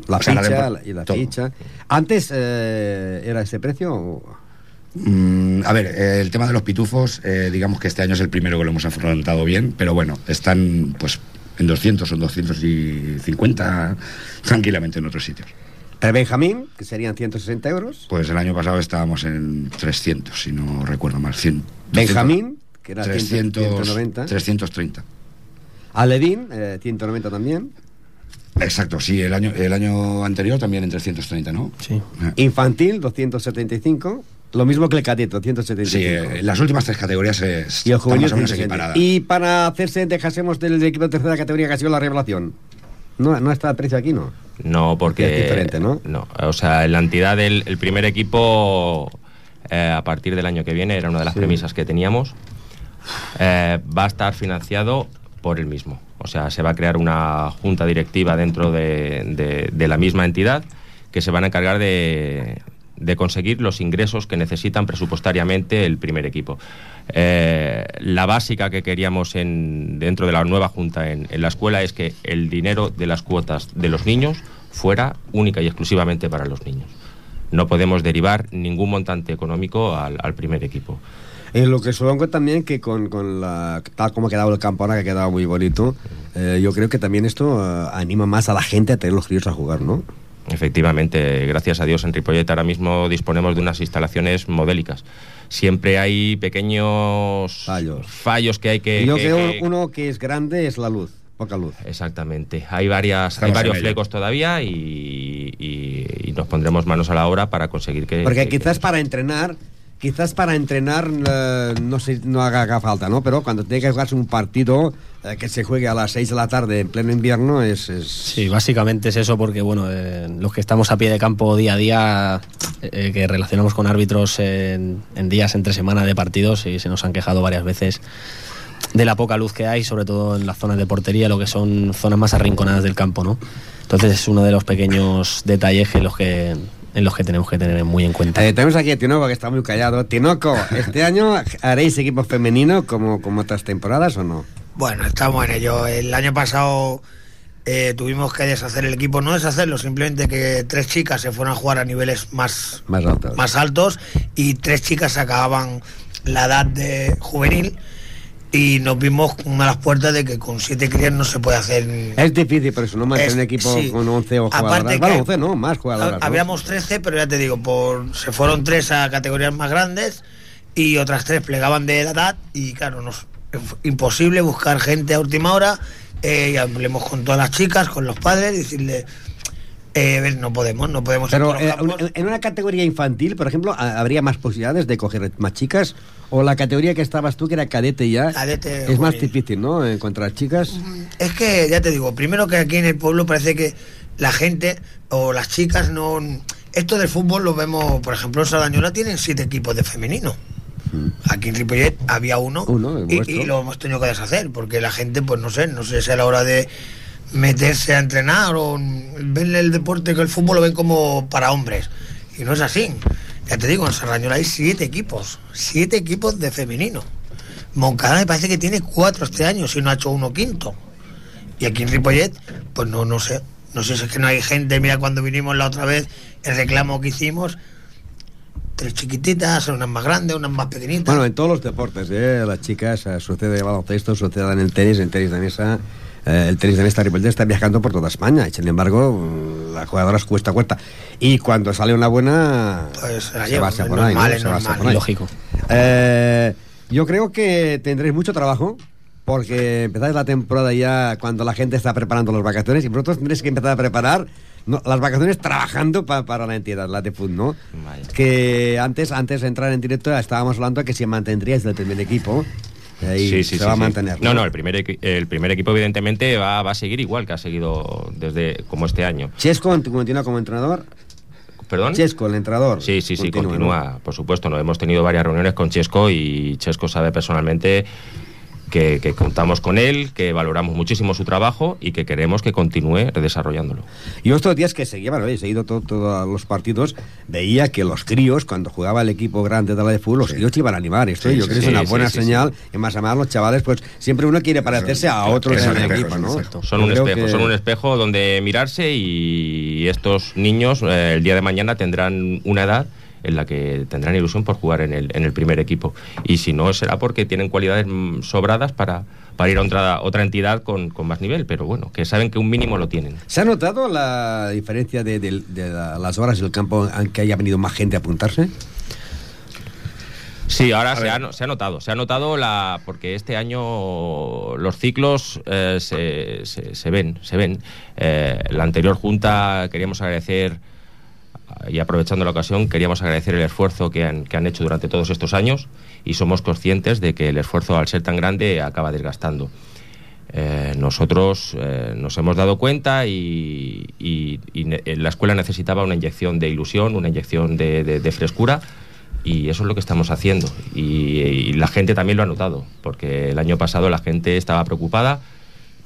La sea, ficha la- y la todo. ficha. Antes eh, era ese precio. o- Mm, a ver, eh, el tema de los pitufos, eh, digamos que este año es el primero que lo hemos afrontado bien, pero bueno, están pues en 200 o en 250 tranquilamente en otros sitios. El Benjamín, que serían 160 euros. Pues el año pasado estábamos en 300, si no recuerdo mal. 100, Benjamín, que era 300, 190. 330. Aledín, eh, 190 también. Exacto, sí, el año, el año anterior también en 330, ¿no? Sí. Eh, Infantil, 275. Lo mismo que el cadete, 275. Sí, eh, las últimas tres categorías es, Y el juvenil más o menos 160. equiparadas. Y para hacerse, dejásemos del equipo de tercera categoría que ha sido la revelación. No, no está el precio aquí, ¿no? No, porque... Es diferente, ¿no? No, o sea, la entidad del el primer equipo, eh, a partir del año que viene, era una de las Sí. premisas que teníamos, eh, va a estar financiado por el mismo. O sea, se va a crear una junta directiva dentro de, de- de la misma entidad que se van a encargar de, de conseguir los ingresos que necesitan presupuestariamente el primer equipo. Eh, la básica que queríamos en, dentro de la nueva junta en, en la escuela es que el dinero de las cuotas de los niños fuera única y exclusivamente para los niños. No podemos derivar ningún montante económico al, al primer equipo. En Eh, lo que supongo también que con, con la, tal como ha quedado el campo ahora, que ha quedado muy bonito, eh, yo creo que también esto eh, anima más a la gente a tener los críos a jugar, ¿no? Efectivamente, gracias a Dios en Ripollet ahora mismo disponemos de unas instalaciones modélicas. Siempre hay pequeños Fallos. fallos que hay que... yo que- creo que- uno que es grande es la luz, poca luz. Exactamente. Hay varias, hay varios flecos todavía y, y- y nos pondremos manos a la obra para conseguir que. Porque que- quizás para entrenar, quizás para entrenar eh, no sé, no haga, falta, ¿no? Pero cuando tiene que jugarse un partido eh, que se juegue a las 6 de la tarde en pleno invierno es... Sí, básicamente es eso porque, bueno, eh, los que estamos a pie de campo día a día eh, que relacionamos con árbitros en, en días entre semana de partidos y se nos han quejado varias veces de la poca luz que hay, sobre todo en las zonas de portería, lo que son zonas más arrinconadas del campo, ¿no? Entonces es uno de los pequeños detalles en los que, en los que tenemos que tener muy en cuenta. Eh, tenemos aquí a Tinoco que está muy callado. Tinoco, ¿este año haréis equipo femenino como, como otras temporadas o no? Bueno, estamos en ello. El año pasado eh, tuvimos que deshacer el equipo, no deshacerlo, simplemente que tres chicas se fueron a jugar a niveles más, Más altos. más altos y tres chicas acababan la edad de juvenil y nos vimos con las puertas de que con siete crías no se puede hacer. Es difícil por eso, ¿no? Mantener un equipo sí. con 11 o Aparte Bueno, 11 no, más jugadoras. ¿no? Habíamos 13, pero ya te digo, por se fueron tres a categorías más grandes y otras tres plegaban de la edad y claro, nos imposible buscar gente a última hora. Eh, y hablemos con todas las chicas, con los padres, y decirle, eh, no podemos, no podemos. Pero eh, en una categoría infantil, por ejemplo, ¿ha- ¿habría más posibilidades de coger más chicas? ¿O la categoría que estabas tú, que era cadete ya? Cadete, es más difícil, ¿no? Encontrar chicas. Es que, ya te digo, primero que aquí en el pueblo parece que la gente o las chicas no... Esto del fútbol lo vemos, por ejemplo, en Sardañola tienen siete equipos de femenino. Aquí en Ripollet había uno, y, y lo hemos tenido que deshacer, porque la gente, pues no sé, no sé si a la hora de meterse a entrenar o ven el deporte que el fútbol lo ven como para hombres. Y no es así. Ya te digo, en Sardañola hay siete equipos, siete equipos de femenino. Moncada me parece que tiene cuatro este año, si no ha hecho uno quinto. Y aquí en Ripollet, pues no, no sé. No sé si es que no hay gente. Mira, cuando vinimos la otra vez, el reclamo que hicimos, tres chiquititas, unas más grandes, unas más pequeñitas. Bueno, en todos los deportes, ¿eh? Las chicas, sucede en baloncesto, sucede en el tenis, en tenis de mesa. Eh, el tenis de mesa Ripollet está viajando por toda España y sin embargo mm, las jugadoras cuesta cuesta y cuando sale una buena Pues se por ahí. Lógico. Eh, yo creo que tendréis mucho trabajo porque empezáis la temporada ya cuando la gente está preparando las vacaciones y vosotros tendréis que empezar a preparar no, las vacaciones trabajando pa- para la entidad, la de FUT, ¿no? Vaya. Que antes, antes de entrar en directo estábamos hablando de que si mantendríais del primer equipo Sí, sí, se va a mantener. No, no, el primer, el primer equipo evidentemente va, va a seguir igual que ha seguido desde como este año. Chesco continúa como entrenador. ¿Perdón? Chesco, el entrenador. Sí, sí, sí, continúa, por supuesto. No, hemos tenido varias reuniones con Chesco y Chesco sabe personalmente que, que contamos con él, que valoramos muchísimo su trabajo y que queremos que continúe desarrollándolo. Yo estos días que seguía, bueno, he seguido to- todos los partidos, veía que los críos, cuando jugaba el equipo grande de la de fútbol, los críos se iban a animar. Esto Sí, yo sí, creo que sí, es una sí, buena sí, señal. Y más además los chavales, pues siempre uno quiere parecerse a otros en el equipo, ¿no? Son un espejo, que- son un espejo donde mirarse y estos niños eh, el día de mañana tendrán una edad en la que tendrán ilusión por jugar en el, en el primer equipo. Y si no, será porque tienen cualidades mm, sobradas para, para ir a otra, otra entidad con, con más nivel, pero bueno, que saben que un mínimo lo tienen. ¿Se ha notado la diferencia de, de- de la- las horas del campo en que haya venido más gente a apuntarse? Sí, ahora se ha, no- se ha notado, se ha notado la porque este año los ciclos eh, se, se- se ven, se ven. Eh, la anterior junta queríamos agradecer y aprovechando la ocasión queríamos agradecer el esfuerzo que han, que han hecho durante todos estos años y somos conscientes de que el esfuerzo al ser tan grande acaba desgastando. Eh, nosotros eh, nos hemos dado cuenta y, ne- la escuela necesitaba una inyección de ilusión, una inyección de, frescura y eso es lo que estamos haciendo. Y la gente también lo ha notado, porque el año pasado la gente estaba preocupada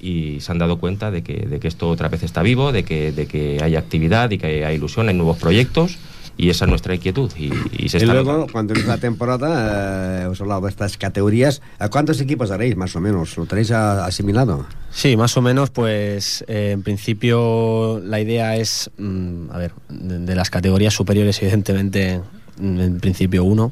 y se han dado cuenta de que, de que esto otra vez está vivo, de que, de que hay actividad y que hay ilusión, hay nuevos proyectos y esa es nuestra inquietud y, y se Y está luego, notando. cuando empiece la temporada, eh, os he hablado de estas categorías. ¿A cuántos equipos haréis, más o menos? ¿Lo tenéis a- asimilado? Sí, más o menos, pues eh, en principio la idea es, mm, a ver, de, de las categorías superiores, evidentemente, en principio uno,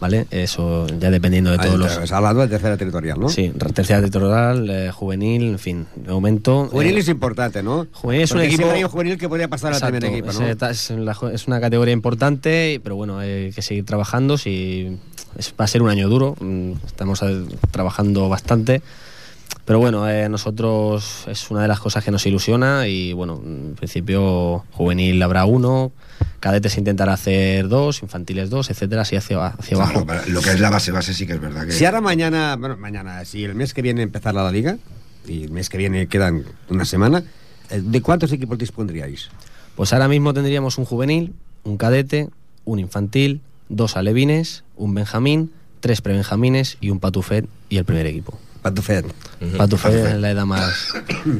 ¿vale? Eso ya dependiendo de Ah, todos los... Has hablado de tercera territorial, ¿no? Sí, tercera territorial, eh, juvenil, en fin, de momento... Juvenil eh, es importante, ¿no? Juvenil es un equipo- hay un juvenil que podría pasar Exacto, primer equipo, es, ¿no? eh, ta- es la es una categoría importante, pero bueno, hay que seguir trabajando. Si es- va a ser un año duro, mm, estamos eh, trabajando bastante. Pero bueno, eh, nosotros es una de las cosas que nos ilusiona y bueno, en principio juvenil habrá uno, cadetes intentará hacer dos, infantiles dos, etcétera, así hacia, hacia abajo. Lo que es la base base sí que es verdad que Si ahora mañana, bueno, mañana, si el mes que viene empezar la liga, y el mes que viene quedan una semana, eh, ¿de cuántos equipos dispondríais? Pues ahora mismo tendríamos un juvenil, un cadete, un infantil, dos alevines, un benjamín, tres prebenjamines y un patufet y el primer equipo. Patufet. Patufet es la edad más,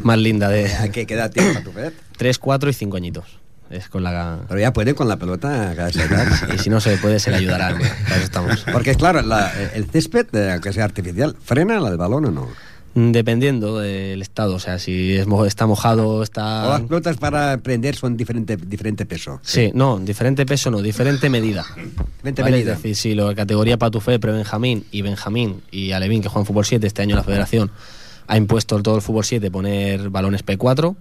más linda de ¿A qué, qué edad tiene Patufet? 3, 4 y 5 añitos. Es con la... Pero ya puede con la pelota. Y si no se puede, se le ayudará. Para eso estamos. Porque, claro, la- el césped, eh, aunque sea artificial, ¿frena la del balón o no? Dependiendo del estado, o sea, si es está mojado, O está... las pelotas para prender son diferente, diferente peso. Sí, no, diferente peso no, diferente medida. Diferente ¿Vale? medida. Es decir, si la categoría Patufé, Prebenjamín y Benjamín y Alevín, que juegan fútbol 7, este año la federación ha impuesto todo el fútbol 7 poner balones P4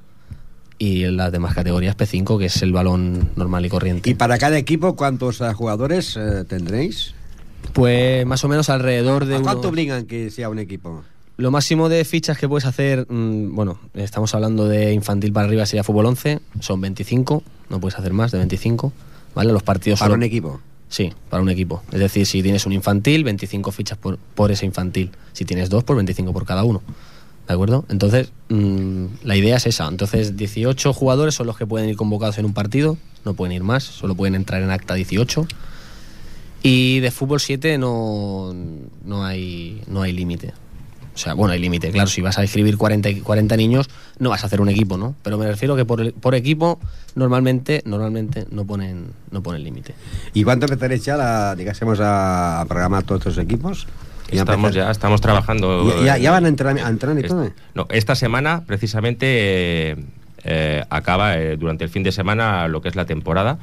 y en las demás categorías P5, que es el balón normal y corriente. ¿Y para cada equipo cuántos eh, jugadores eh, tendréis? Pues más o menos alrededor de ¿A cuánto obligan que sea un equipo? Lo máximo de fichas que puedes hacer, mm, bueno, estamos hablando de infantil para arriba sería fútbol 11, son 25, no puedes hacer más de 25, ¿vale? Los partidos Para solo- un equipo. Sí, para un equipo. Es decir, si tienes un infantil, 25 fichas por, por ese infantil. Si tienes dos, pues 25 por cada uno. ¿De acuerdo? Entonces, mm, la idea es esa. Entonces, 18 jugadores son los que pueden ir convocados en un partido, no pueden ir más, solo pueden entrar en acta 18. Y de fútbol 7 no, no hay, no hay límite. O sea, bueno, hay límite. Claro, si vas a escribir 40, y- 40 niños, no vas a hacer un equipo, ¿no? Pero me refiero que por, el- por equipo, normalmente, normalmente no ponen, no ponen límite. ¿Y cuánto empezaréis ya, la, digásemos, a, programar todos estos equipos? Ya Estamos ya, estamos trabajando. Ya, ya- ya eh, van a entrar, a entrar y todo. No, esta semana, precisamente, eh, eh, acaba eh, durante el fin de semana lo que es la temporada.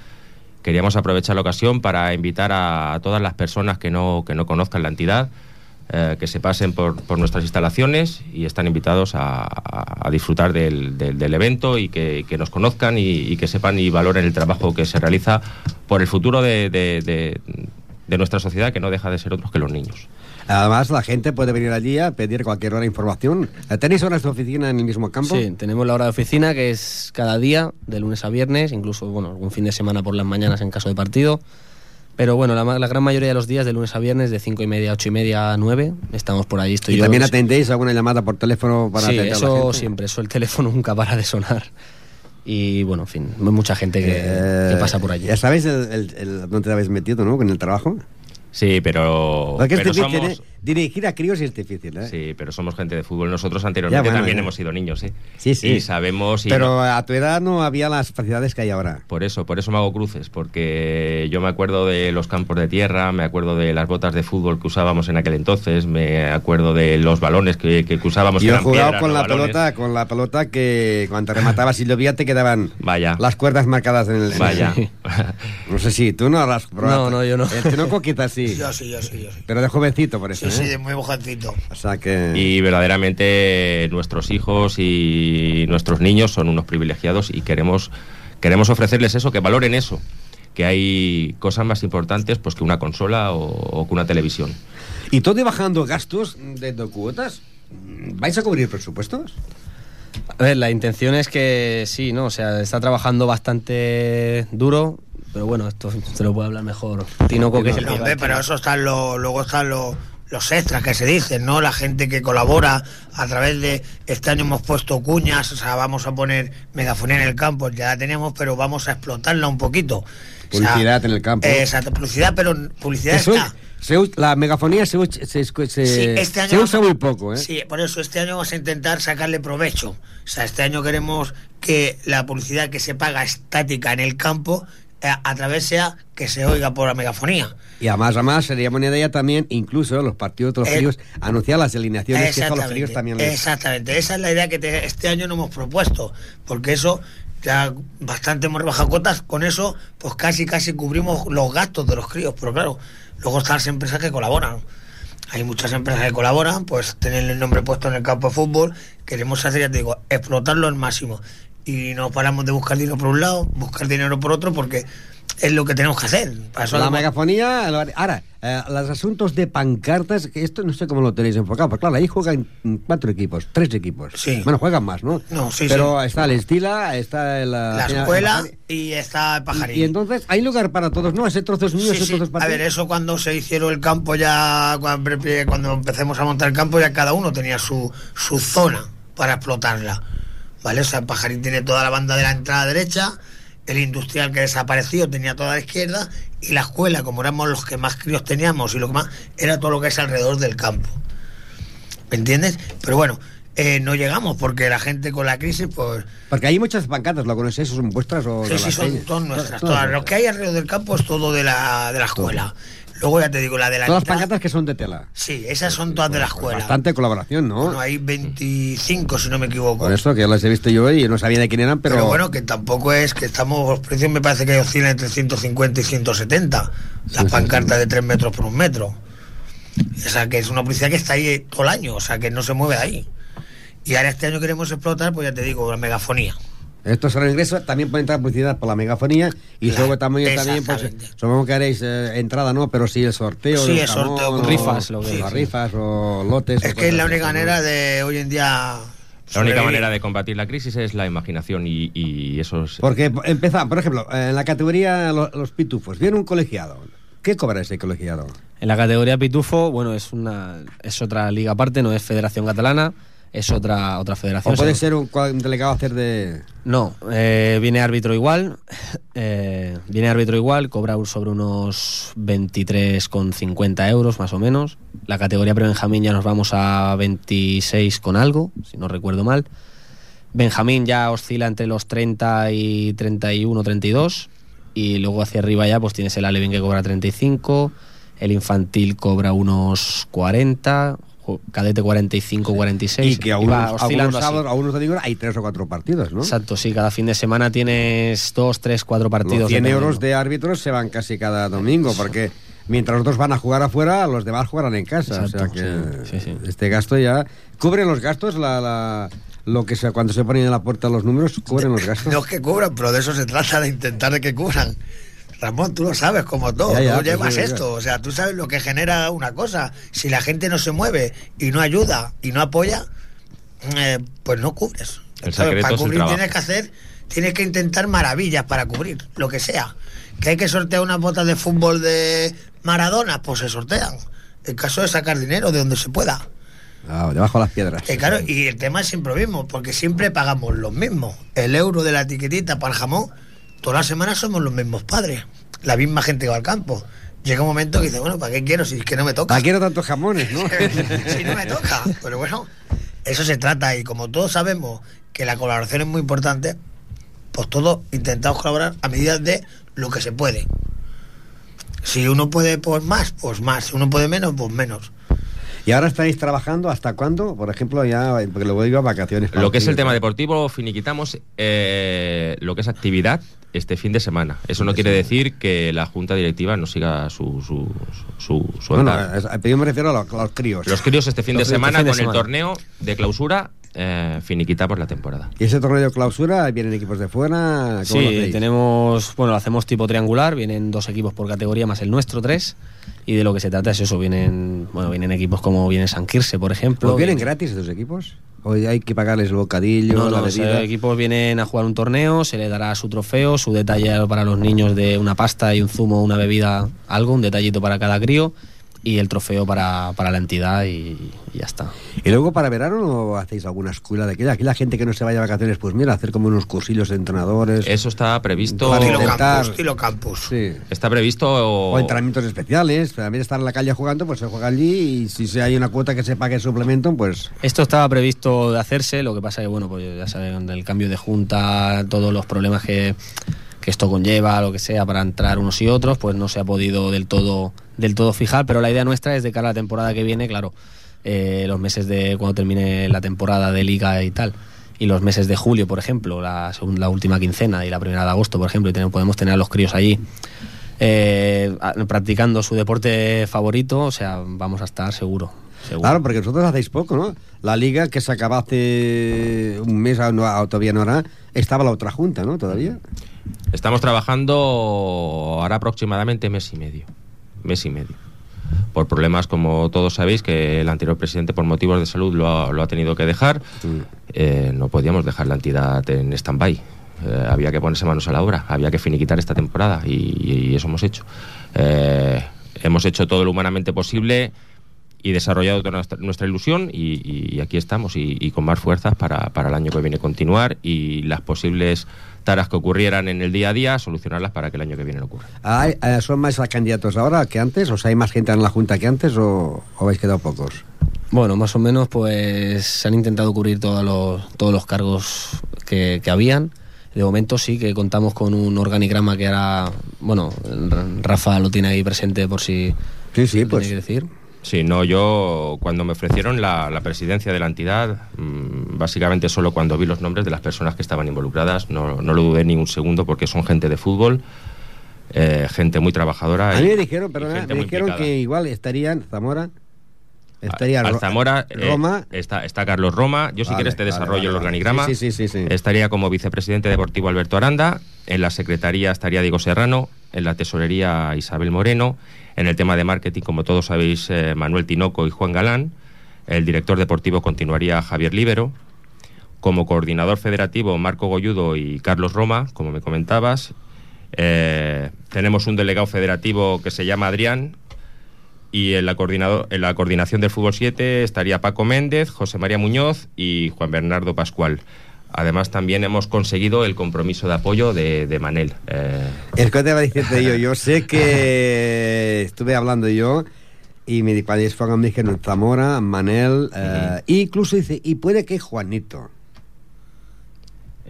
Queríamos aprovechar la ocasión para invitar a, a todas las personas que no, que no conozcan la entidad, eh, que se pasen por, por nuestras instalaciones y están invitados a, a- a disfrutar del, del- del evento y que, que nos conozcan y, y que sepan y valoren el trabajo que se realiza por el futuro de, de- de- de nuestra sociedad, que no deja de ser otros que los niños. Además, la gente puede venir allí a pedir cualquier hora información. Eh, ¿Tenéis horas de oficina en el mismo campo? Sí, tenemos la hora de oficina que es cada día, de lunes a viernes, incluso bueno, algún fin de semana por las mañanas en caso de partido. Pero bueno, la, ma- la gran mayoría de los días, de lunes a viernes, de 5 y media, 8 y media a 9, estamos por allí. Estoy ¿Y yo. también atendéis alguna llamada por teléfono para sí, atender a la eso gente? siempre, eso el teléfono nunca para de sonar. Y bueno, en fin, hay mucha gente que, Eh, que pasa por allí. Ya sabéis el, el- el- dónde te habéis metido, ¿no? Con el trabajo. Sí, pero, pero somos, ¿eh? Dirigir a críos es difícil, ¿eh? Sí, pero somos gente de fútbol. Nosotros anteriormente Ya, bueno, también ya. hemos sido niños, ¿eh? Sí, sí. Y sabemos... y Pero no- a tu edad no había las facilidades que hay ahora. por eso, por eso me hago cruces, porque yo me acuerdo de los campos de tierra, me acuerdo de las botas de fútbol que usábamos en aquel entonces, me acuerdo de los balones que, que usábamos. Yo he jugado piedras, con no la balones. pelota, con la pelota que cuando rematabas y llovía te quedaban Vaya. las cuerdas marcadas en el. Vaya. No sé si tú no las No, probado. no, yo no. El Tinoco quizás sí. Yo sí, yo sí, yo sí. Pero de jovencito, por eso. Sí, sí, ¿eh? de muy bojancito. O sea que. Y verdaderamente nuestros hijos y nuestros niños son unos privilegiados y queremos, queremos ofrecerles eso, que valoren eso, que hay cosas más importantes pues que una consola o, o que una televisión. ¿Y todo bajando gastos de, de cuotas? ¿Vais a cubrir presupuestos? A ver, la intención es que sí, ¿no? O sea, está trabajando bastante duro, pero bueno, esto se lo puede hablar mejor Tinoco, que es el No, que hombre, pero eso están lo- luego están los, los extras que se dicen, ¿no? La gente que colabora a través de este año hemos puesto cuñas, o sea, vamos a poner megafonía en el campo, ya la tenemos, pero vamos a explotarla un poquito. O sea, Publicidad en el campo. exacto, publicidad, pero publicidad Eso- está. se la megafonía se, se, se- Sí, este año se usa vamos- muy poco, ¿eh? Sí, por eso este año vamos a intentar sacarle provecho. O sea, este año queremos que la publicidad que se paga estática en el campo a través sea que se oiga por la megafonía. Y además, además sería buena idea también, incluso los partidos de los Eh, fríos, anunciar las alineaciones que a los fríos también les... Exactamente, esa es la idea que te- este año no hemos propuesto, porque eso ya bastante hemos rebajado cotas, con eso pues casi casi cubrimos los gastos de los críos, pero claro, luego están las empresas que colaboran. Hay muchas empresas que colaboran, pues tener el nombre puesto en el campo de fútbol, queremos hacer, ya te digo, explotarlo al máximo. Y no paramos de buscar dinero por un lado, buscar dinero por otro, porque es lo que tenemos que hacer. La megafonía, ahora, eh, los asuntos de pancartas, que esto no sé cómo lo tenéis enfocado, porque claro, ahí juegan cuatro equipos, tres equipos. Sí. Bueno, juegan más, ¿no? No, sí, Pero sí. está el Estila, está el, la el- escuela el- y está el pajarín. Y entonces, ¿hay lugar para todos? ¿No? Ese trozo es mío, Sí, ese trozo es para A ver, eso cuando se hicieron el campo ya, cuando, cuando empecemos a montar el campo, ya cada uno tenía su, su zona para explotarla. ¿Vale? O sea, el pajarín tiene toda la banda de la entrada derecha, el industrial que desapareció tenía toda la izquierda Y la escuela, como éramos los que más críos teníamos y lo que más, era todo lo que es alrededor del campo. ¿Me entiendes? Pero bueno, eh, no llegamos porque la gente con la crisis, pues. Porque hay muchas pancartas, ¿lo conocéis? ¿Son vuestras o Sí, sí, son todas nuestras. Todas Todas. Lo que hay alrededor del campo es todo de la, de la escuela. Luego ya te digo, la de la Todas las pancartas que son de tela. Sí, esas son todas de la escuela. Bastante colaboración, ¿no? Bueno, hay 25, si no me equivoco. Por eso, que ya las he visto yo y no sabía de quién eran, pero... Pero, bueno, que tampoco es que estamos, los precios me parece que oscilan entre 150 y 170. Las sí, pancartas de 3 metros por un metro. O sea, que es una publicidad que está ahí todo el año, o sea, que no se mueve de ahí. Y ahora este año queremos explotar, pues ya te digo, la megafonía. Estos son ingresos, también pueden entrar publicidad por la megafonía y Claro, luego también, también pues, supongo que haréis eh, entrada, ¿no? Pero sí el sorteo, Sí, el sorteo, jamón, o- rifas, lo que o es, sí. rifas o lotes. Es o que es la única manera de hoy en día. La única manera de combatir la crisis es la imaginación y, y eso es... Porque empieza, por ejemplo, en la categoría lo- los pitufos, viene un colegiado. ¿Qué cobra ese colegiado? En la categoría Pitufo, bueno, es una es otra liga aparte, no es Federación Catalana, es otra otra federación. ¿O puede Se- ser un, delegado hacer de...? No, eh, viene árbitro igual, eh, viene árbitro igual, cobra sobre unos 23,50 euros más o menos. La categoría pre-Benjamín ya nos vamos a 26 con algo, si no recuerdo mal. Benjamín ya oscila entre los 30 y 31, 32. Y luego hacia arriba ya pues tienes el Alevín que cobra 35, el infantil cobra unos 40, jo- cadete 45, 46. Y que a y va unos, oscilando algunos sábados, algunos domingos hay tres o cuatro partidos, ¿no? Exacto, sí, cada fin de semana tienes dos, tres, cuatro partidos. Los 100 dependiendo. euros de árbitros se van casi cada domingo, porque mientras los otros van a jugar afuera, los demás jugarán en casa. Exacto, o sea que sí, sí, sí. este gasto ya... ¿Cubren los gastos la, la- lo que se, cuando se ponen en la puerta los números? ¿Cubren los gastos? No es que cubran, pero de eso se trata, de intentar de que cubran. Ramón, tú lo sabes como todo, Ya, ya, tú pues llevas sí, esto, o sea, tú sabes lo que genera una cosa. Si la gente no se mueve y no ayuda y no apoya, eh, pues no cubres. Para el cubrir tienes que hacer, tienes que intentar maravillas para cubrir, lo que sea. Que hay que sortear unas botas de fútbol de Maradona, pues se sortean. El caso es sacar dinero de donde se pueda. Ah, debajo de las piedras. Eh, claro, y el tema es siempre lo mismo, porque siempre pagamos los mismos. El euro de la etiquetita para el jamón, todas las semanas somos los mismos padres, la misma gente que va al campo. Llega un momento que dice, bueno, ¿para qué quiero si es que no me toca? ¿Para quiero tantos jamones, no? si no me toca. Pero bueno, eso se trata y como todos sabemos que la colaboración es muy importante, pues todos intentamos colaborar a medida de lo que se puede. Si uno puede, pues más, pues más. Si uno puede menos, pues menos. ¿Y ahora estáis trabajando hasta cuándo? Por ejemplo, ya, porque luego digo a vacaciones. Lo que es el tema ¿no? deportivo, finiquitamos eh, lo que es actividad este fin de semana. Eso no quiere decir que la junta directiva no siga su, su, su, su es- yo me refiero a los, a los críos. Los críos este fin Los de críos semana este fin de con el semana. torneo de clausura eh, finiquitamos la temporada. ¿Y ese torneo de clausura vienen equipos de fuera? ¿Cómo Sí, tenemos, bueno, lo hacemos tipo triangular, vienen dos equipos por categoría más el nuestro, tres. Y de lo que se trata es eso, vienen, bueno, vienen equipos como viene San Quirse, por ejemplo. ¿Pues vienen viene- gratis esos equipos? ¿O hay que pagarles el bocadillo, No, no, los bebida? equipos vienen a jugar un torneo, se le dará su trofeo, su detalle para los niños de una pasta y un zumo, una bebida, algo, un detallito para cada crío y el trofeo para, para la entidad y, y ya está. ¿Y luego para verano no hacéis alguna escuela de aquella? Aquí la gente que no se vaya de vacaciones, pues mira, hacer como unos cursillos de entrenadores. Eso está previsto. Para Estilo intentar- campus, estilo campus. Sí. Está previsto. O entrenamientos especiales. De estar en la calle jugando, pues se juega allí y si se- hay una cuota que se pague suplemento, pues... Esto estaba previsto de hacerse, lo que pasa que, bueno, pues ya saben, el cambio de junta, todos los problemas que, que esto conlleva, lo que sea, para entrar unos y otros, pues no se ha podido del todo, del todo fijar, pero la idea nuestra es de cara a la temporada que viene, claro, eh, los meses de cuando termine la temporada de liga y tal, y los meses de julio, por ejemplo, la, la última quincena y la primera de agosto, por ejemplo, y tenemos- podemos tener a los críos allí. eh, practicando su deporte favorito, o sea, vamos a estar seguro. Claro, porque vosotros hacéis poco, ¿no? La liga que se acaba hace un mes, ah, no, ah, todavía no hará, estaba la otra junta, ¿no? Todavía. Estamos trabajando ahora aproximadamente mes y medio. Mes y medio. Por problemas, como todos sabéis, que el anterior presidente, por motivos de salud, lo ha, lo ha tenido que dejar. Eh, no podíamos dejar la entidad en stand-by. Eh, había que ponerse manos a la obra, había que finiquitar esta temporada y, y eso hemos hecho. Eh, hemos hecho todo lo humanamente posible y desarrollado toda nuestra, nuestra ilusión y, y- aquí estamos y, y con más fuerzas para, para el año que viene continuar y las posibles taras que ocurrieran en el día a día, solucionarlas para que el año que viene no ocurra. Hay- eh, ¿Son más candidatos ahora que antes? ¿O sea, hay más gente en la Junta que antes o, o habéis quedado pocos? Bueno, más o menos, pues se han intentado cubrir todos los, todos los cargos que, que habían. De momento sí que contamos con un organigrama que ahora, bueno, Rafa lo tiene ahí presente por si Sí, sí, lo pues. tiene que decir. Sí, no, yo cuando me ofrecieron la, la presidencia de la entidad, mm, básicamente solo cuando vi los nombres de las personas que estaban involucradas, no, no lo dudé ni un segundo porque son gente de fútbol, eh, gente muy trabajadora. A mí me dijeron, perdona, me dijeron implicada. que igual estarían Zamora, estaría Al Zamora, eh, Roma. está, está Carlos Roma. Yo, si Vale, quieres, te vale, desarrollo vale, el organigrama. Sí, sí, sí, sí. Estaría como vicepresidente deportivo Alberto Aranda. En la secretaría estaría Diego Serrano. En la tesorería Isabel Moreno. En el tema de marketing, como todos sabéis, eh, Manuel Tinoco y Juan Galán. El director deportivo continuaría Javier Líbero. Como coordinador federativo, Marco Goyudo y Carlos Roma, como me comentabas. Eh, tenemos un delegado federativo que se llama Adrián, y en la, en la coordinación del Fútbol 7 estaría Paco Méndez, José María Muñoz y Juan Bernardo Pascual. Además, también hemos conseguido el compromiso de apoyo de, de Manel. Eh, Es que te iba a decirte yo, yo sé que estuve hablando yo y me cuando me dijeron Zamora, Manel, eh, incluso dice, y puede que Juanito.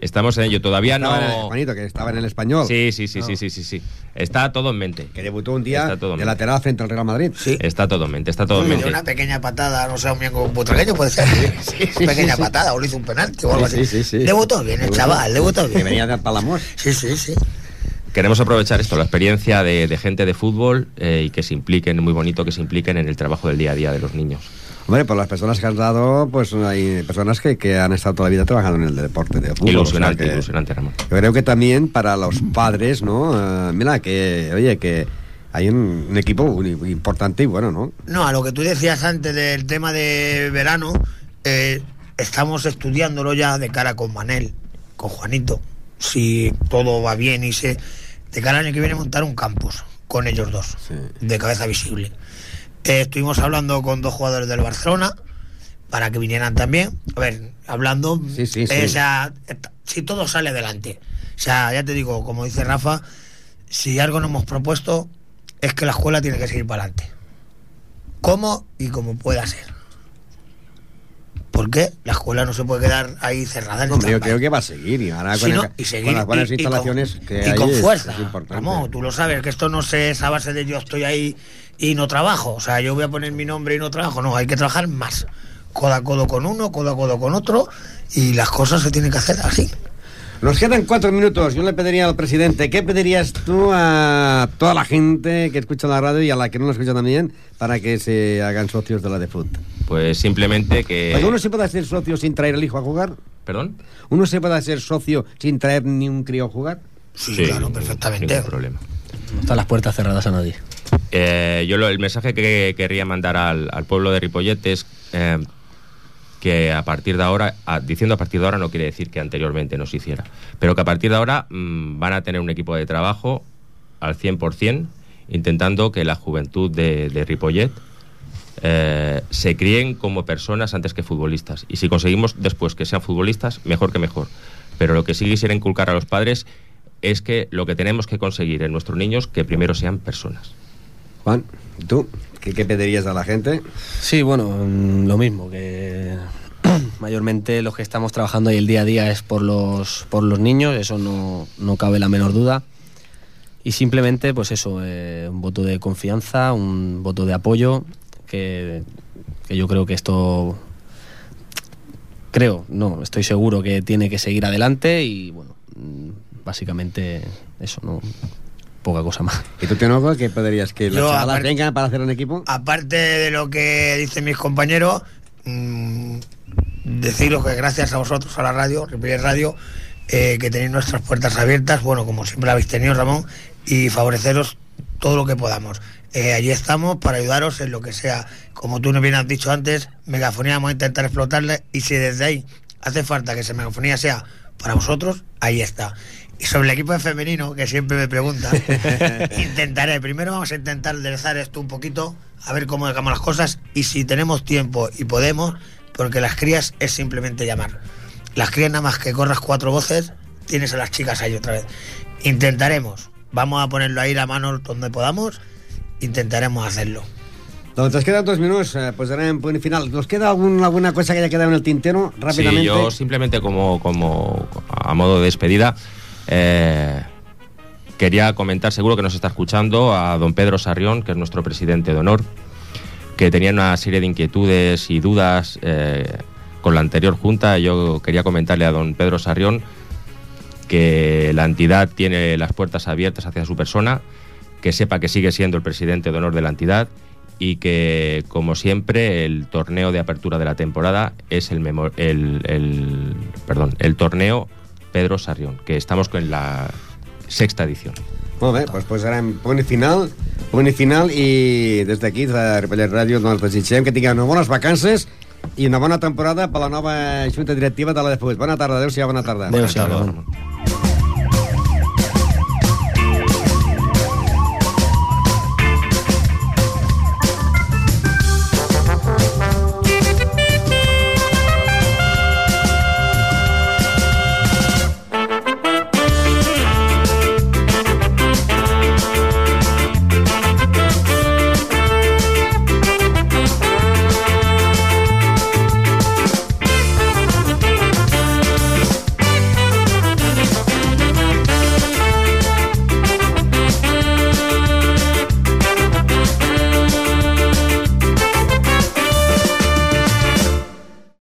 Estamos en ello. Todavía Estaba en el- no. Juanito, que estaba en el español. Sí, sí, sí, sí, sí, sí, sí. Está todo en mente. Que debutó un día en de mente. lateral frente al Real Madrid. Sí. Está todo en mente, está todo en mente. una pequeña patada, no sé, un miembro butragueño puede ser. sí, pequeña sí, sí. patada, o le hizo un penalti o algo Sí, así. sí, sí, sí. Debutó bien el chaval, debutó bien. Que venía de Palamos. Sí, sí, sí. Queremos aprovechar esto, la experiencia de, de gente de fútbol eh, y que se impliquen, muy bonito que se impliquen en el trabajo del día a día de los niños. Hombre, por las personas que has dado, pues hay personas que, que han estado toda la vida trabajando en el deporte de fútbol. ilusionante, o sea que- ilusionante, Ramón. Yo creo que también para los padres, ¿no? Eh, mira, que, oye, que hay un, un equipo importante y bueno, ¿no? No, a lo que tú decías antes del tema de verano, eh, estamos estudiándolo ya de cara con Manel, con Juanito, si todo va bien y se... De cara al año que viene montar un campus con ellos dos, Sí. de cabeza visible. Eh, estuvimos hablando con dos jugadores del Barcelona para que vinieran también. A ver, hablando, Sí, sí, sí. eh, o sea, si todo sale adelante. O sea, ya te digo, como dice Rafa, si algo nos hemos propuesto es que la escuela tiene que seguir para adelante. ¿Cómo y como pueda ser? Porque la escuela no se puede quedar ahí cerrada en Hombre, yo creo que va a seguir y ahora Sí, con, ¿no? el- y seguir con las buenas y- y con- instalaciones que y hay con es- fuerza es importante. Ramón, tú lo sabes que esto no se es a base de yo estoy ahí y no trabajo o sea yo voy a poner mi nombre y no trabajo no hay que trabajar más codo a codo con uno codo a codo con otro y las cosas se tienen que hacer así Nos quedan cuatro minutos. Yo le pediría al presidente, ¿qué pedirías tú a toda la gente que escucha la radio y a la que no la escucha también para que se hagan socios de la de fútbol? Pues simplemente que... Oye, ¿Uno se puede hacer socio sin traer al hijo a jugar? ¿Perdón? ¿Uno se puede hacer socio sin traer ni un crío a jugar? sí, claro perfectamente Ningún problema. No están las puertas cerradas a nadie. Eh, yo lo- el mensaje que querría mandar al, pueblo de Ripollet es eh, que a partir de ahora, a- diciendo a partir de ahora no quiere decir que anteriormente no se hiciera, pero que a partir de ahora mm, van a tener un equipo de trabajo al 100%, intentando que la juventud de, de Ripollet eh, se críen como personas antes que futbolistas. Y si conseguimos después que sean futbolistas, mejor que mejor. Pero lo que sí quisiera inculcar a los padres es que lo que tenemos que conseguir en nuestros niños, que primero sean personas. Juan, ¿y ¿tú qué, qué pedirías a la gente? Sí, bueno, mm, lo mismo, que mayormente los que estamos trabajando ahí el día a día es por los, por los niños, eso no, no cabe la menor duda. Y simplemente, pues eso, eh, un voto de confianza, un voto de apoyo, que, que yo creo que esto, creo, no, estoy seguro que tiene que seguir adelante y bueno, mm, básicamente eso, no poca cosa más. ¿Y tú, Tenoco, qué pedirías? ¿Que las chavalas aparte- vengan para hacer un equipo? aparte de lo que dicen mis compañeros, mm, deciros que gracias a vosotros, a la radio, Ripollet Radio, eh, que tenéis nuestras puertas abiertas, bueno, como siempre habéis tenido, Ramón, y favoreceros todo lo que podamos. Eh, allí estamos para ayudaros en lo que sea. Como tú nos bien has dicho antes, megafonía vamos a intentar explotarla y si desde ahí hace falta que esa megafonía sea para vosotros, ahí está. Y sobre el equipo de femenino, que siempre me preguntan, intentaré. Primero vamos a intentar enderezar esto un poquito, a ver cómo dejamos las cosas y si tenemos tiempo y podemos, porque las crías es simplemente llamar. Las crías nada más que corras cuatro voces, tienes a las chicas ahí otra vez. Intentaremos. Vamos a ponerlo ahí la mano donde podamos. Intentaremos hacerlo. Doncs ens queden dos minuts, eh, posarem punt i final. Nos queda algun, alguna cosa que haya quedado en el tintero? Rápidamente. Sí, yo simplemente como, como a modo de despedida eh, quería comentar, seguro que nos está escuchando, a don Pedro Sarrión, que es nuestro presidente de honor, que tenía una serie de inquietudes y dudas eh, con la anterior junta. Yo quería comentarle a don Pedro Sarrión que la entidad tiene las puertas abiertas hacia su persona, que sepa que sigue siendo el presidente de honor de la entidad y que, como siempre, el torneo de apertura de la temporada es el, el, el- perdón, el torneo Pedro Sarrión, que estamos con la sexta edición. Molt bé, doncs posarem punt i final, punt i final i des d'aquí, de Ripollet Ràdio, doncs desitgem que tingueu unes bones vacances i una bona temporada per la nova junta directiva de la de Futbol. Bona tarda, adéu-siau, bona tarda. Adéu-siau, Bona tarda.